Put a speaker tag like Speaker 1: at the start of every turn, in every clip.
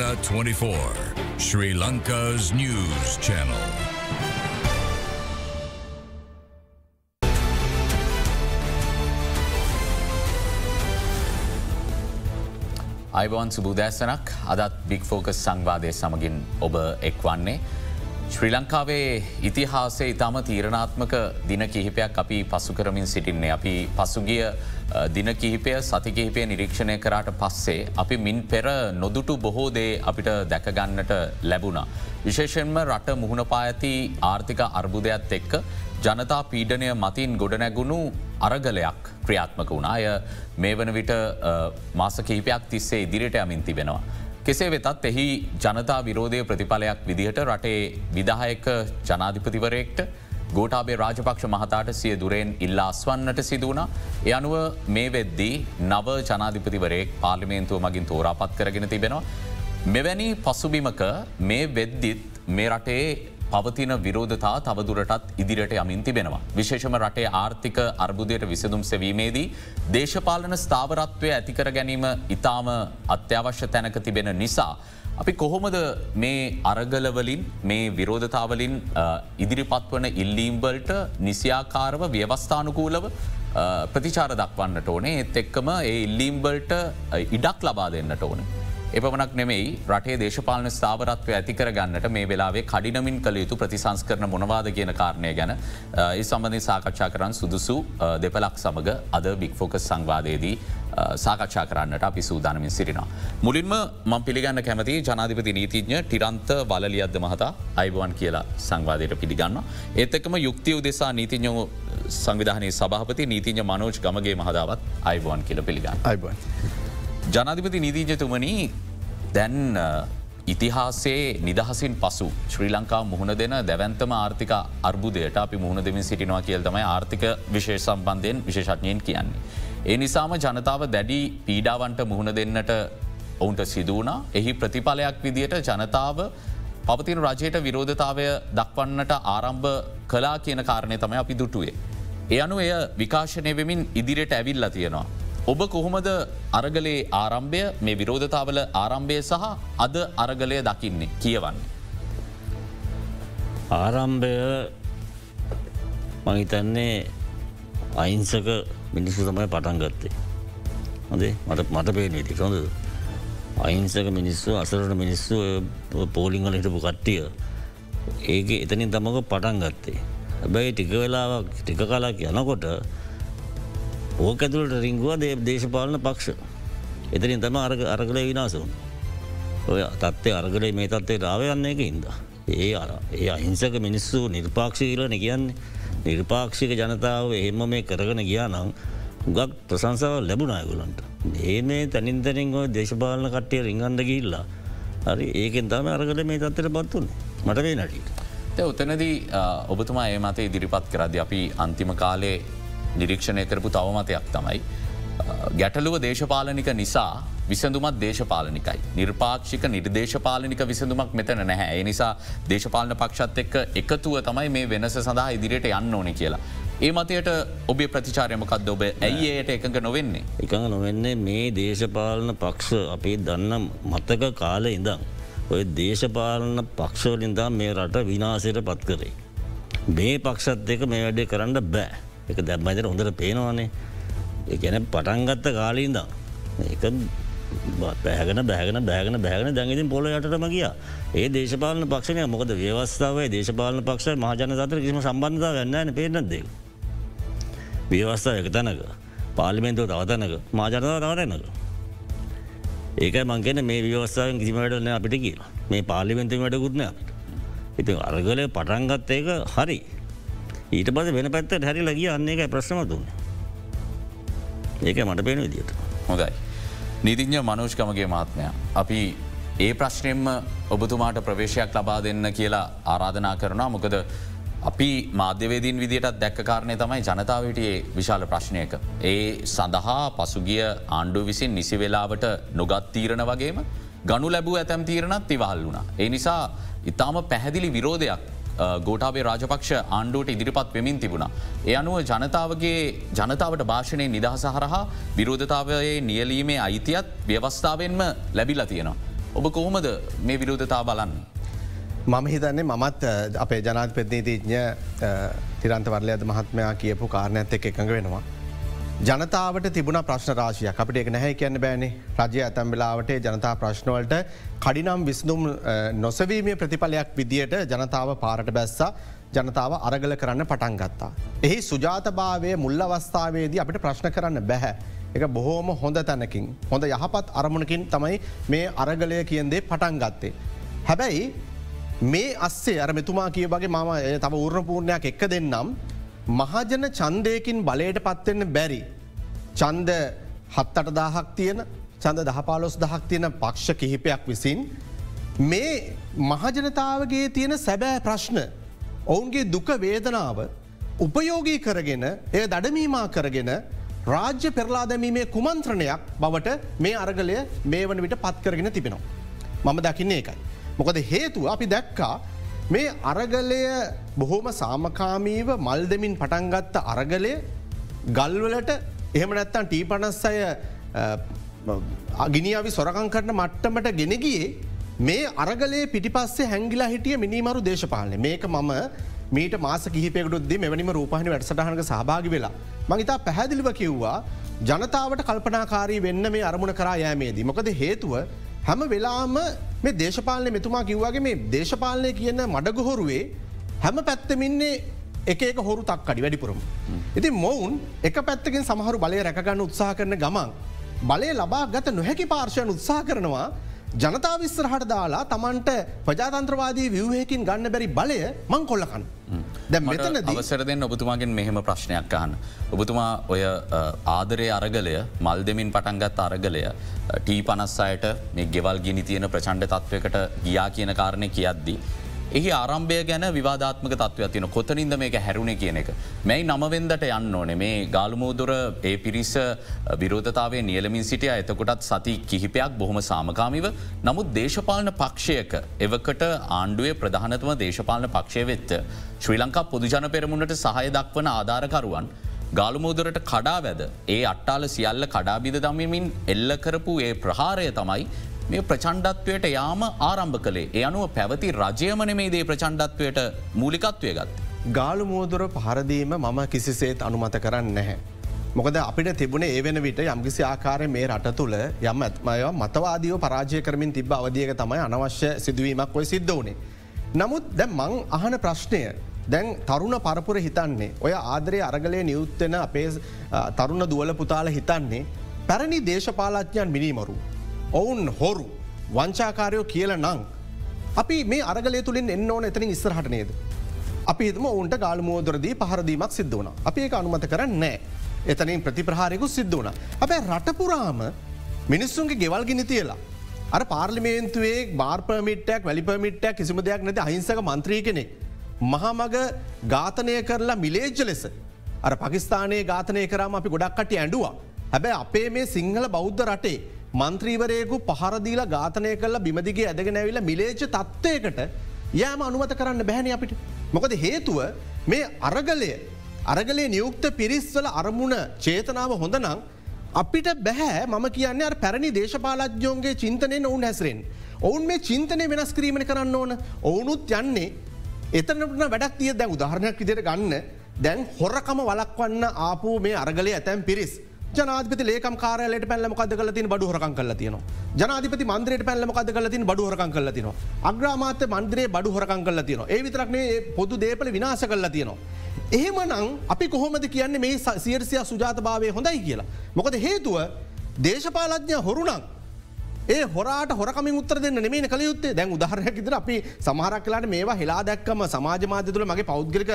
Speaker 1: Therana 24, Sri Lanka's news channel.
Speaker 2: අයිබවන් සුබූදෑසනක් අදත් බික් focus සංවාදය සමගින් ඔබ එක්වන්නේ. ශ්‍රී ලංකාවේ ඉතිහාසේ ඉතාම තීරණාත්මක දින කිහිපයක් අපි පසු කරමින් සිටින්නේ. අපි පසුගිය දින කිහිපය සති කිහිපය නිරීක්ෂණය කරාට පස්සේ. අපි මින් පෙර නොදුටු බොහෝ දේ අපිට දැකගන්නට ලැබුණා. විශේෂෙන්ම රට මුහුණපා ඇති ආර්ථික අර්බුදයක්ත් එක්ක ජනතා පීඩනය මතින් ගොඩනැගුණු අරගලයක් ක්‍රියාත්මක වුණාය මේ වන විට මාස කහිපයක් තිස්සේ ඉදිරියට යමින් තිබෙනවා. කෙසේ වෙතත් එහි ජනතා විරෝධය ප්‍රතිඵලයක් විදිහට රටේ විදාහයක ජනාධිපතිවරයෙක්ට ගෝටාබේ රාජපක්ෂ මහතාට සිය දුරෙන් ඉල්ලා අස්වන්නට සිදුවන. එ අනුව මේ වෙද්දී නව ජනාධිපතිවරයෙක් පාර්ලිමේන්තුව මගින් තෝරාපත් කරගෙන තිබෙනවා. මෙවැනි පසුබිමක මේ වෙද්දිත් මේ රටේ පවතින විරෝධතා තවදුරටත් ඉදිරියට යමින් තිබෙනවා. විශේෂම රටේ ආර්ථික අර්බුදයට විසඳුම් සැවීමේදී. දේශපාලන ස්ථාවරත්වය ඇතිකර ගැනීම ඉතාම අත්‍යවශ්‍ය තැනක තිබෙන නිසා. අපි කොහොමද මේ අරගලවලින් මේ විරෝධතාවලින් ඉදිරිපත් වන ඉල්ලීම්බල්ට නිසියාකාරව ව්‍යවස්ථානුකූලව ප්‍රතිචාර දක්වන්නට ඕනේ එත් එක්කම ඒ ඉල්ලීම්බල්ට ඉඩක් ලබා දෙන්නට ඕනේ. එපමනක් නෙමෙයි රටේ දේශපාලන ස්ථාවරත්වය ඇතිකර ගන්නට මේ වෙලාවේ කඩිනමින් කළ යුතු ප්‍රතිසංස් කරන මොනවාද කියන කාරණය ගැන ඒ සම්බඳධ සාකච්ඡා කරන්න සුදුසු දෙපලක් සමඟ අද බික්‍ෆෝකස් සංවාදයේදී සාකච්ඡා කරන්නට අපි සූදානමින් සිරිනවා. මුලින්ම මං පිළිගන්න කැමති ජනාධිපති නීතිඥ ටිරන්ත වලලියද්ද මහතා අයිබුවන් කියලා සංවාදයට පිළිගන්න. ඒත්තකම යුක්තිය උදෙසා නීතිඥෝ සංවිධානයේ සභහපති නීතිඥ මනෝජ් ගමගේ මහදාවත් අයිබුවන් කියල පිළිගන්න.
Speaker 3: අයිබන්.
Speaker 2: ජනාධිපති නිදීජතුමනී දැන් ඉතිහාසේ නිදහසින් පසු ශ්‍රී ලංකා මුහුණ දෙන දැවන්තම ආර්ථික අර්බුදයට අපි මුහුණ දෙමින් සිටිනවා කියල් තමයි ආර්ථික විශේෂ සම්බන්ධයෙන් විශේෂඥයෙන් කියන්නේ. ඒ නිසාම ජනතාව දැඩි පීඩාවන්ට මුහුණ දෙන්නට ඔවුන්ට සිදුවනා එහි ප්‍රතිඵලයක් විදියට ජනතාව පවතින රජයට විරෝධතාවය දක්වන්නට ආරම්භ කලා කියන කාරණය තමයි අපි දුටුවේ. ඒ අනු එය විකාශනය වෙමින් ඉදිරියට ඇවිල්ල තියෙනවා. ඔබ කොහොමද අරගලේ ආරම්භය මේ විරෝධතාවල ආරම්භය සහ අද අරගලය දකින්නේ කියවන්නේ.
Speaker 4: ආරම්භය මහිතන්නේ අයින්සක මිනිස්සු තමයි පටන් ගත්තේ. හොදේ මට මට පේන ති හොඳ අයින්සක මිනිස්සු අසරට මිනිස්සු පෝලිංගල හිටපු කට්ටිය ඒක එතනින් තමක පටන් ගත්තේ. හැබැයි ටික වෙලාවක් ටික කලාක් යනකොට ඕක ඇතුළට රිංගුව දේ දේශපාලන පක්ෂ එතරින් තම අරග අරගල විනාසවුන් ඔය තත්ත්ය අරගලේ මේ තත්වේ රාවයන්න එක ඉද. ඒ අර ඒ අහිංසක මිනිස්සු නිර්පාක්ෂීලන කියන්නේ නිර්පාක්ෂික ජනතාව එහෙම මේ කරගෙන ගියා නම් ගක් ප්‍රසංසාව ලැබුණයගුලන්ට. ඒ මේ තැනින්තරින් ඔය දේශපාලන කට්ටිය රිංගන්ඩ ගිල්ලා හරි ඒකෙන් තම අරගල මේ තත්තර පත්තුන්නේ මට වේ නටට.
Speaker 2: උතනදී ඔබතුමා ඒ මත ඉදිරිපත් කරද අපි අන්තිම කාලේ නිරීක්ෂණය කරපු තවමතයක් තමයි. ගැටලුව දේශපාලනික නිසා විසඳුමත් දේශපාලනිකයි. නිර්පාක්ෂික නිර්දේශපාලනික විසඳුමක් මෙතන නැහැ. ඒ නිසා දේශපාලන පක්ෂත් එක්ක එකතුව තමයි මේ වෙනස සඳහා ඉදිරියට යන්න ඕන කියලා. ඒ මතයට ඔබේ ප්‍රතිචාරයමකක්ද ඔබ ඇයිඒයට එකඟ නොවෙන්නේ.
Speaker 4: එකඟ නොවෙන්නේ මේ දේශපාලන පක්ෂ අපේ දන්න මතක කාල ඉඳම්. ඔය දේශපාලන පක්ෂවලින්දා මේ රට විනාසයට පත් කරේ. මේ පක්ෂත් එක මේ වැඩේ කරන්න බෑ. එක දැම්මයිතර හොඳට පේනවානේ. ගැන පටන්ගත්ත කාලීන්දම් එක බැහගෙන බැහගෙන බැහගෙන බැහගෙන දැඟතින් පොල යටම ගිය. ඒ දේශපාලන පක්ෂණය මොකද ව්‍යවස්ථාවයි දේශපාලන පක්ෂ මහජන අතර කිසිම සම්බන්ධ වෙන්නන පේනදේ. ව්‍යවස්ථාව එක තැනක. පාලිමෙන්තුව තවතැනක මාජනතාව තවතැනක. ඒක මංගෙන මේ ව්‍යවස්ථාවෙන් කිසිමටන අපිට කියලා. මේ පාලිමෙන්තු වැඩකුත්න අපිට. ඉති අරගලය පටන්ගත්ත එක හරි. ඊට පස වෙන පැත්තට හැරි ලගිය අන්නේ එක ප්‍රශ්නම දුන්න. ඒක මට පේන විදිට.
Speaker 2: හොඳයි. නීතිඥ මනෝෂ්කමගේ මාත්මය. අපි ඒ ප්‍රශ්නයෙන්ම ඔබතුමාට ප්‍රවේශයක් ලබා දෙන්න කියලා ආරාධනා කරනවා මොකද අපි මාධ්‍යවේදීන් විදිටත් දැක්කාරණය තමයි ජනතාවටයේ විශාල ප්‍රශ්නයක. ඒ සඳහා පසුගිය ආණ්ඩු විසින් නිසි වෙලාවට නොගත් තීරණ වගේම ගනු ලැබූ ඇතැම් තීරණත් ඉවහල් වුණ. ඒ නිසා ඉතාම පැහැදිලි විරෝධයක් ගෝටාවේ රාජපක්ෂ ආණ්ඩුවට ඉදිරිපත් වෙමින් තිබුණ. ඒ අනුව ජනතාවගේ ජනතාවට භාෂණය නිදහස හරහා විරෝධතාවයේ නියලීමේ අයිතියත් ව්‍යවස්ථාවෙන්ම ලැබිල තියෙනවා. ඔබ කොහොමද මේ විරෝධතා බලන්න.
Speaker 3: මම හිතන්නේ මමත් අපේ ජනාත් ප්‍රතිනීතිඥ තිරන්තවරලයද මහත්මයා කියපු කාරණඇත් එක් එකඟ වෙනවා. ජනතාවට තිබුණ ප්‍රශ්න රාශයක් අපට එක නැහැ කියන්න බෑනේ රජය ඇතැම් වෙලාවට ජනතා ප්‍රශ්නවලට කඩිනම් විස්නුම් නොසවීමේ ප්‍රතිඵලයක් විදියට ජනතාව පාරට බැස්සා ජනතාව අරගල කරන්න පටන් ගත්තා. එහි සුජාතභාවය මුල්ල අවස්ථාවේදී අපිට ප්‍රශ්න කරන්න බැහැ. එක බොහෝම හොඳ තැනකින් හොඳ යහපත් අරමුණකින් තමයි මේ අරගලය කියන්දේ පටන් ගත්තේ. හැබැයි මේ අස්සේ අර මෙතුමා කිය වගේ මම තම උර්ණපූර්ණයක් එක්ක දෙන්නම් මහජන චන්දයකින් බලයට පත්වෙන්න බැරි. චන්ද හත්තට දාහක් තියෙන චන්ද දහපාලොස් දහක් තියෙන පක්ෂ කිහිපයක් විසින් මේ මහජනතාවගේ තියෙන සැබෑ ප්‍රශ්න ඔවුන්ගේ දුක වේදනාව උපයෝගී කරගෙන එය දඩමීමා කරගෙන රාජ්‍ය පෙරලා දැමීමේ කුමන්ත්‍රණයක් බවට මේ අරගලය මේ වන විට පත් කරගෙන තිබෙනවා. මම දකින්නේ එකයි. මොකද හේතුව අපි දැක්කා මේ අරගලය බොහෝම සාමකාමීව මල් දෙමින් පටන්ගත්ත අරගලය ගල්වලට එහෙම නැත්තන් ටී පනස් අය අගිනිියාවි සොරකං කරන මට්ටමට ගෙනගියේ මේ අරගලේ පිටිපස්සේ හැංගිලා හිටිය මිනිමරු දේශපාලන මේක මම මීට මාස කිහිපයකටුද්දි මෙවැනිම රූපහනි වැඩසටහනක සහභාගි වෙලා. මංහිතා පැහැදිලිව කිව්වා ජනතාවට කල්පනාකාරී වෙන්න මේ අරමුණ කරා යෑමේදී. මොකද හේතුව හැම වෙලාම මේ දේශපාලනය මෙතුමා කිව්වාගේ මේ දේශපාලනය කියන්න මඩගොහොරුවේ හැම පැත්තමින්නේ එක එක හොරු තක් අඩි වැඩිපුරම. ඉති මොවුන් එක පැත්තකින් සමහරු බලය රැකගන්න උත්සාහ කරන ගමන්. බලය ලබා ගත නොහැකි පාර්ශයන් උත්සාහ කරනවා ජනතා විස්්‍රහට දාලා තමන්ට ප්‍රජාතන්ත්‍රවාදී විවහයකින් ගන්න බැරි බලය මං කොල්ලකන්න.
Speaker 2: දැ මෙතන අවසර දෙන්න ඔබතුමාගෙන් මෙහෙම ප්‍රශ්නයක් අහන්න. ඔබතුමා ඔය ආදරය අරගලය මල් දෙමින් පටන්ගත් අරගලය ටී පනස් අයට මේ ගෙවල් ගිනි තියෙන ප්‍රචණ්ඩ තත්වයකට ගියා කියන කාරණය කියද්දී. එහි ආරම්භය ගැන විවාධාත්මක තත්ව ඇතින කොතනින්ද මේක හැරුණ කියන එක. මැයි නමවෙන්දට යන්න ඕනේ මේ ගාලුමූදුර ඒ පිරිස විරෝධතාවේ නියලමින් සිටිය එතකොටත් සති කිහිපයක් බොහොම සාමකාමිව නමුත් දේශපාලන පක්ෂයක එවකට ආණ්ඩුවේ ප්‍රධානතම දේශපාලන පක්ෂය වෙත්ත. ශ්‍රී ලංකා පොදුජන පෙරමුණට සහය දක්වන ආධාරකරුවන් ගාලුමෝදුරට කඩා වැද ඒ අට්ටාල සියල්ල කඩාබිද දමමින් එල්ල කරපු ඒ ප්‍රහාරය තමයි මේ ප්‍රචණ්ඩත්වයට යාම ආරම්භ කළේ ඒ අනුව පැවති රජයමන මේ දේ ප්‍රචණ්ඩත්වයට මූලිකත්වය ගත්.
Speaker 3: ගාලු මෝදුර පහරදීම මම කිසිසේත් අනුමත කරන්න නැහැ. මොකද අපිට තිබුණ ඒ වෙන විට යම්කිසි ආකාරය මේ රට තුළ යම් ඇත්මය මතවාදීව පරාජය කරමින් තිබ අවදියක තමයි අනවශ්‍ය සිදුවීමක් ඔය සිද්ධ වනේ. නමුත් දැ මං අහන ප්‍රශ්නය දැන් තරුණ පරපුර හිතන්නේ ඔය ආදරය අරගලය නියුත්තෙන අපේ තරුණ දුවල පුතාල හිතන්නේ පැරණි දේශපාලඥයන් මිනිමරු. ඔවුන් හොරු වංචාකාරයෝ කියල නං. අපි මේ අරගලය තුළින් එන්න ඕන එතනින් ඉස්සරහට නේද. අපි එතම ඔවුන්ට ගාල මෝදරදී පහරදීමක් සිද්ධ වන. අපි ඒ අනුමත කරන්න නෑ. එතනින් ප්‍රතිප්‍රහාරයකු සිද්ධ වන. අපේ රටපුරාම මිනිස්සුන්ගේ ගෙවල් ගිනි තියලා. අර පාර්ලිමේන්තුවේ බාර්පමිටක් වැලිපමිටක් කිසිම දෙයක් නැති අහිංසක මන්ත්‍රී කෙනෙක්. මහමග ඝාතනය කරලා මිලේජ්ජ ලෙස. අර පකිස්ානයේ ඝාතනය කරම අපි ගොඩක්කට ඇඩුවා. හැබැ අපේ මේ සිංහල බෞද්ධ රටේ මන්ත්‍රීවරයකු පහරදීලා ඝාතනය කරලා බිමදිගේ ඇදගෙන ඇවිල මිලේච තත්ත්වයකට යෑම අනුමත කරන්න බැහැනි අපිට. මොකද හේතුව මේ අරගලය අරගලේ නියුක්ත පිරිස්වල අරමුණ චේතනාව හොඳනම් අපිට බැහැ මම කියන්න පැරණි දේශපාලජ්‍යෝන්ගේ චින්තනය ඔවුන් හැසරෙන්. ඔවුන් මේ චින්තනය වෙනස් කිරීමණ කරන්න ඕන ඔවුනුත් යන්නේ එතනට වැඩක් තිය දැන් උදාහරණයක් විදිර ගන්න දැන් හොරකම වලක්වන්න ආපු මේ අරගලය ඇතැම් පිරිස්. ජනාධපති ලේකම් කාරලට පැල්ලම කද කල තින බඩු හොරකන් කල තියන ජනාධපති මන්ද්‍රයට පැල්ලම කද කල තින බඩු හොරකන් කල තින අග්‍රාමාත මන්ද්‍රේ බඩු හොරකන් කල තින ඒ විතරක්නේ පොදු දේපල විනාශ කල තියනවා. එහෙමනං අපි කොහොමද කියන්නේ මේ සියර්සිය සුජාත භාවය හොඳයි කියලා. මොකද හේතුව දේශපාලඥ හොරුණක් ඒ හොරට හොරකම උත්තර දෙන්න නෙමේ කළ යුත්තේ. දැන් උදාහරයක් ඉදිර අපි සමහරක් කලාට මේවා හෙලා දැක්කම සමාජ මාධ්‍ය තුළ මගේ පෞද්ගලික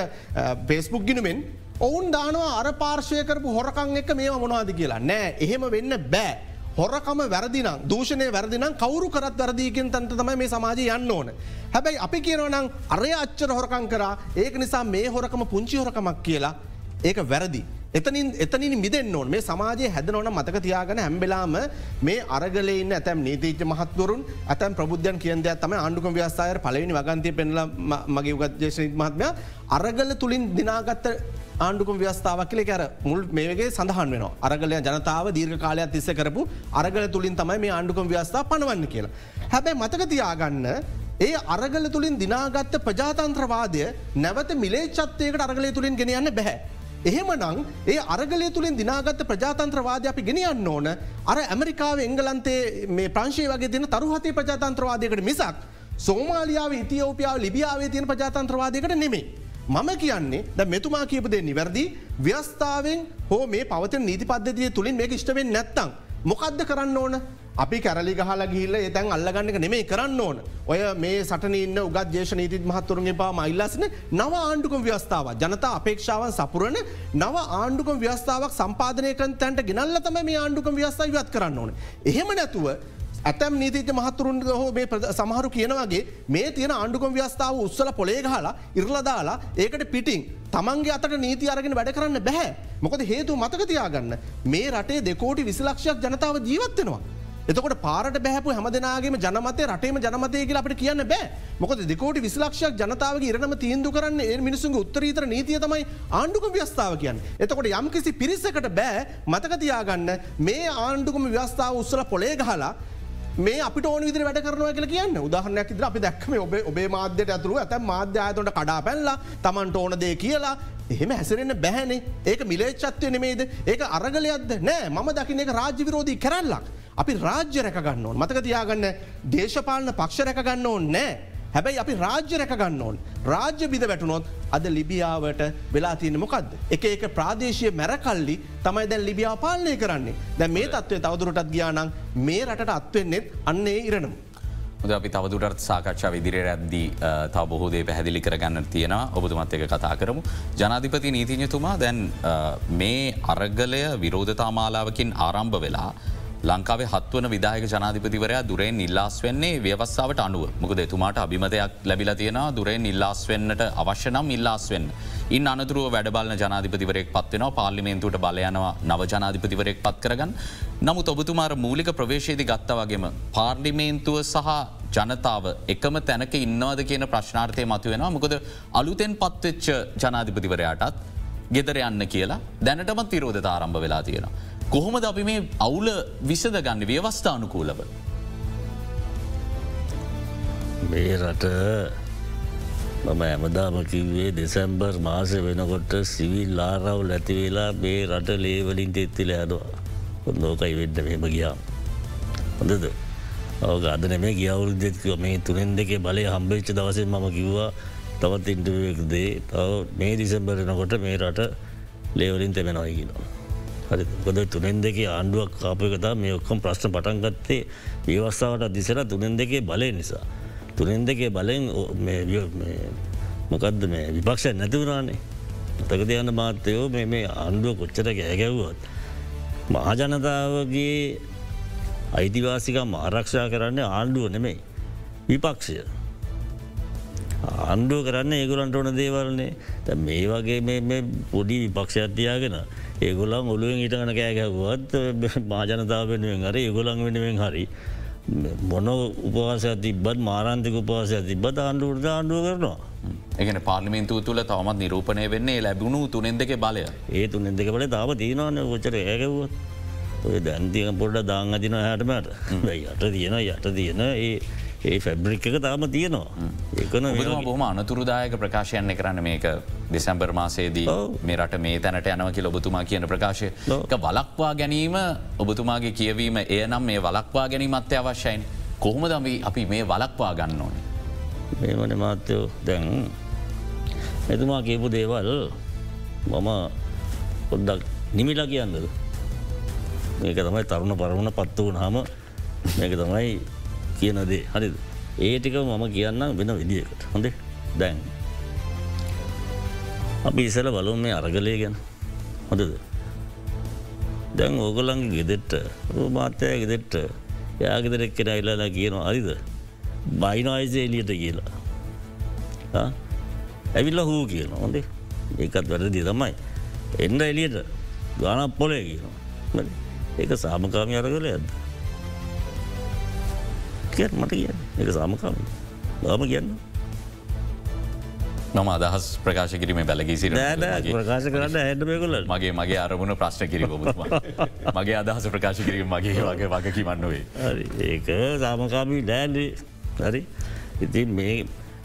Speaker 3: පේස්බුක් ගිනුවෙන් ඔවුන් දානවා අර පාර්ශය කරපු හොරකං එක මේ මොනවාද කියලා නෑ එහෙම වෙන්න බෑ. හොරකම වැරදිනම් දූෂණය වැරදිනම් කවරු කරත් වැරදිීකින් තන්ත තමයි මේ සමාජය යන්න ඕන. හැබැයි අපි කියනවනම් අරය අච්චර හොරකං කරා ඒක නිසා මේ හොරකම පුංචි හොරකමක් කියලා ඒක වැරදි. එතනින් එතනින් මිදෙන් ඕන් මේ සමාජය හැදනවන මතක තියාගන හැම්බෙලාම මේ අරගලන්න ඇතැම් නීතිීච මහත්වරුන් ඇතැම් ප්‍රබුද්ධයන් කියන්ද තම ආණ්ඩුකම ව්‍යස්ථාය පලවෙනි වගන්තය පෙනල මගේ උගත්ජේෂ මහත්මය අරගල තුළින් දිනාගත්ත ආණ්ඩුකම් ව්‍යස්ථාවක් කලේ කර මුල් මේගේ සඳහන් වෙන අරගලය ජනතාව දීර්ඝ කාලයක් තිස්ස කරපු අරගල තුළින් තමයි මේ ආණ්ඩුකම් ව්‍යස්ථා පනවන්න කියලා. හැබැයි මතකතියාගන්න ඒ අරගල තුළින් දිනාගත්ත ප්‍රජාතන්ත්‍රවාදය නැවත මිලේච්චත්තයකට අරගලය තුළින් ගෙනයන්න බැහැ. එහෙම නං ඒ අරගලය තුළින් දිනාගත්ත ප්‍රජාතන්ත්‍රවාද අපි ගෙනියන්න ඕන අර ඇමරිකාව එංගලන්තේ මේ ප්‍රංශය වගේ තින තරුහතේ ප්‍රජාතන්ත්‍රවාදයකට මිසක් සෝමාලියාව ඉතිෝපියාව ලිබියාවේ තියෙන ප්‍රජාතන්ත්‍රවාදයකට නෙමේ. මම කියන්නේ ද මෙතුමා කියපදේ නිවැරදි. ව්‍යස්ථාවෙන් හෝ මේ පවත නීති පද්ධතිය තුළින් මේ ඉෂ්ටවෙන් නැත්තං. මොකක්ද කරන්න ඕන? අපි කැරලි ගහල ගිල්ල එතැන් අල්ලගන්නක නෙමේ කරන්න ඕන. ඔය මේ සටනන්න උගත් ජේෂ නීතිත් මහත්තුරුන්ගේ පා මයිල්ලස්න නව ආණ්ඩුකම් ව්‍යස්ථාව ජනතා අපේක්ෂාවන් සපුරන නව ආණ්ඩුකම් ව්‍යස්ථාවක් සම්පාධනයකන් තැන්ට ගෙනල්ල තම මේ ආණ්ඩුකම් ව්‍යස්ථාව වත් කරන්න ඕන. එහෙම නැතුව ඇතැම් නීතිජ මහතුරුන් හෝ මේ සමහරු කියනවගේ මේ තියෙන ආණ්ඩුකම් ව්‍යස්ථාව උත්සල පොලේ හලා ඉරලදාලා ඒකට පිටිං තමන්ගේ අතට නීති අරගෙන වැඩ කරන්න බැහැ මොකද හේතු මතකතියාගන්න මේ රටේ දෙකෝටි විසිලක්ෂයක් ජනතාව ජීවත්වෙනවා. එතකොට පාරට බැහපු හැමදනාගේම ජනමතය රටේම ජනමතය කියලා අපට කියන්න බෑ මොකද දෙකෝට විසිලක්ෂයක් ජනතාවගේ ඉරනම තීන්දු කරන්න ඒ මිනිසුන්ගේ උත්තරීතර නීතිය තමයි ආණ්ඩුකම ව්‍යස්ථාව කියන්න. එතකොට යම් කිසි පිරිසකට බෑ මතකතියාගන්න මේ ආණ්ඩුකම ව්‍යස්ථාව උත්සල පොලේ ගහලා මේ අපිට ඕන විදිර වැඩ කරනවා කියල කියන්න. උදාහරණයක් ඉදිර අපි දැක්ම ඔබේ ඔබේ මාධ්‍යයට ඇතුරු ඇත මාධ්‍යාතොට කඩා පැල්ලා තමන්ට ඕන දේ කියලා. එහෙම හැසිරෙන බැහැනේ ඒක මිලේච්චත්වය නෙමේද ඒක අරගලයක්ද? නෑ. මම දකින එක රාජ්‍ය විරෝධී කරල්ලක්. අපි රාජ්‍ය රැකගන්න ඕන්. මතක තියාගන්න. දේශපාලන පක්ෂ රැකගන්න ඕන් නෑ. හැබැයි අපි රාජ්‍ය රැකගන්න ඕන් රාජ්‍ය බිද වැටුනොත් අද ලිබියාවට වෙලා තියෙන මොකක්ද. එක ඒක ප්‍රාදේශය මැරකල්ලි තමයි දැන් ලිබියා පාලනය කරන්නේ දැ මේ තත්වය තවදුරටත් ගියානං මේ රටට අත්වෙන්නෙත් අන්නේ ඉරනම.
Speaker 2: අපි තවදුරත් සාකච්ඡා විදිරය ඇද්දී තව බොහෝදේ පැහැදිලි කරගන්න තියෙන ඔබතුමත් එක කතා කරමු. ජනාධිපති නීතිඥතුමා දැන් මේ අරගලය විරෝධතාමාලාවකින් ආරම්භ වෙලා ලංකාවේ හත්වන විදායක ජනාධිපතිවරයා දුරෙන් නිල්ලාස් වෙන්නේ ව්‍යවස්සාාවට අනුව මොකද එතුමාට අභිමතයක් ලැබිල තියෙන දුරෙන් නිල්ලාස් වෙන්නට අවශ්‍යනම් ඉල්ලාස් වෙන්න. ඉන් අනතුරුව වැඩබලන ජනාධිපතිවරෙක් පත්වෙනවා පාර්ලිමේන්තුට බලයනවා නව ජනාධිපතිවරෙක් පත් කරගන්න. නමුත් ඔබතුමාර මූලික ප්‍රවේශයේදි ගත්ත වගේම පාර්ලිමේන්තුව සහ ජනතාව එකම තැනක ඉන්නවද කියන ප්‍රශ්නාර්ථය මතුවෙනවා මොකද අලුතෙන් පත්වෙච්ච ජනාධිපතිවරයාටත් ගෙදර යන්න කියලා දැනටමත් විරෝධ ආරම්භ වෙලා තියෙනවා. කොහොමද අපි මේ අවුල විසද ගන්න ව්‍යවස්ථානුකූලව.
Speaker 4: මේ රට මම ඇමදාම කිව්වේ දෙසැම්බර් මාස වෙනකොට සිවිල් ලාරව් ඇතිවෙලා මේ රට ලේවලින් තෙත්තිල ඇදවා නෝකයි වෙන්න මෙම ගියාම්. හොඳද ඔව අද නෙම ගියවුල් දෙත්ක මේ තුනෙන් දෙක බලය හම්බේච්ච දවසෙන් මම කිව්වා තවත් ඉන්ටුවක්දේ තව මේ දිසම්බරනකොට මේ රට ලේවලින් තෙමෙනයි කියනවා. හරිගොද තුනෙන් දෙකේ ආණ්ඩුවක් කාපයකතා මේ ඔක්කොම් ප්‍රශ්න පටන්ගත්තේ ව්‍යවස්ථාවට දිසර තුනෙන් දෙකේ බලය නිසා. තුනෙන් දෙකේ බලෙන් මොකක්ද මේ විපක්ෂ නැතිවරානේ තක දෙයන්න මාත්‍යයෝ මේ ආණ්ඩුව කොච්චර ඇගැව්වත්. මහජනතාවගේ අයිතිවාසික ආරක්ෂා කරන්න ආණ්ඩුව නෙමෙයි. විපක්ෂය. ආණ්ඩුව කරන්න ඒගුලන්ට ඕන දේවල්න්නේ මේ වගේ මේ පොඩි විපක්ෂයත්තියාගෙන ඒගොලන් ඔලුවෙන් ඉටගන කෑගැවත් මාජනතාව වෙනුවෙන් හරි ඒගොලන් වෙනුවෙන් හරි. මොන උපවාසය තිබත් මාරන්තික උපවාසය තිබත් ආණ්ඩුවරද ආණ්ඩුව කරනවා.
Speaker 2: එකන පාර්ලිමින්තු තුළ තවමත් නිරූපණය වෙන්නේ ලැබුණු තුනෙන් දෙක බලය.
Speaker 4: ඒ තුනෙන් දෙක බල තාව තියනවන්න ොචර ඒකැවුවත් ඔය දැන්තික පොඩ්ඩ දාං අදින හැටමට යට තියෙන යට තියෙන ඒ ඒ ෆැබ්‍රික් එක තාම තියෙනවා. ඒකන
Speaker 2: බොහම අනතුරුදායක ප්‍රකාශයන්න කරන්න මේක දෙසැම්බර් මාසේදී මේ රට මේ තැනට යනවකි ඔබතුමා කියන ප්‍රකාශය. වලක්වා ගැනීම ඔබතුමාගේ කියවීම එය නම් මේ වලක්වා ගැනීමත්ය අවශ්‍යයින් කොහොම දම අපි මේ වලක්වා ගන්න ඕන.
Speaker 4: මේමන මාත්‍යයෝ දැන් එතුමා කියපු දේවල් මම පොඩ්ඩක් නිමිලා කියන්නද? මේක තමයි තරුණ පරමුණ පත්ත වුණහම මේක තමයි කියන දේ. හරිද? ඒ ටික මම කියන්නම් වෙන විදිකට හොඳේ? දැන් අපි ඉසල බලුම් මේ අරගලය ගැන. හොඳද? දැන් ඕගොල්ලන්ගේ ගෙදෙට්ට මාත්‍යය ගෙදෙට්ට යාගෙදරෙක් කෙන ඉල්ලලා කියනවා අරිද බයිනයිසේ එලියට කියලා ඇවිල්ල හූ කියන හොඳේ? ඒකත් වැරදි තමයි. එන්න එලියට ගානක් පොලේ කියනවා. ඒක සාමකාමි අරගල ඇද කිය මට කියන්න. එක සාමකාම. ලාම කියන්න.
Speaker 2: මම අදහස් ප්‍රකාශ කිරීම බැලගී සිට
Speaker 4: ප්‍රකාශ කරන්න හැඩමයකුල
Speaker 2: මගේ මගේ අරමුණ ප්‍රශ්න කිරි ඔබතුමා. මගේ අදහස ප්‍රකාශ කිරීම මගේ වගේ වග කිමන්නුවේ.
Speaker 4: ඒක සාමකාමී නෑන්ඩි හරි. ඉතින් මේ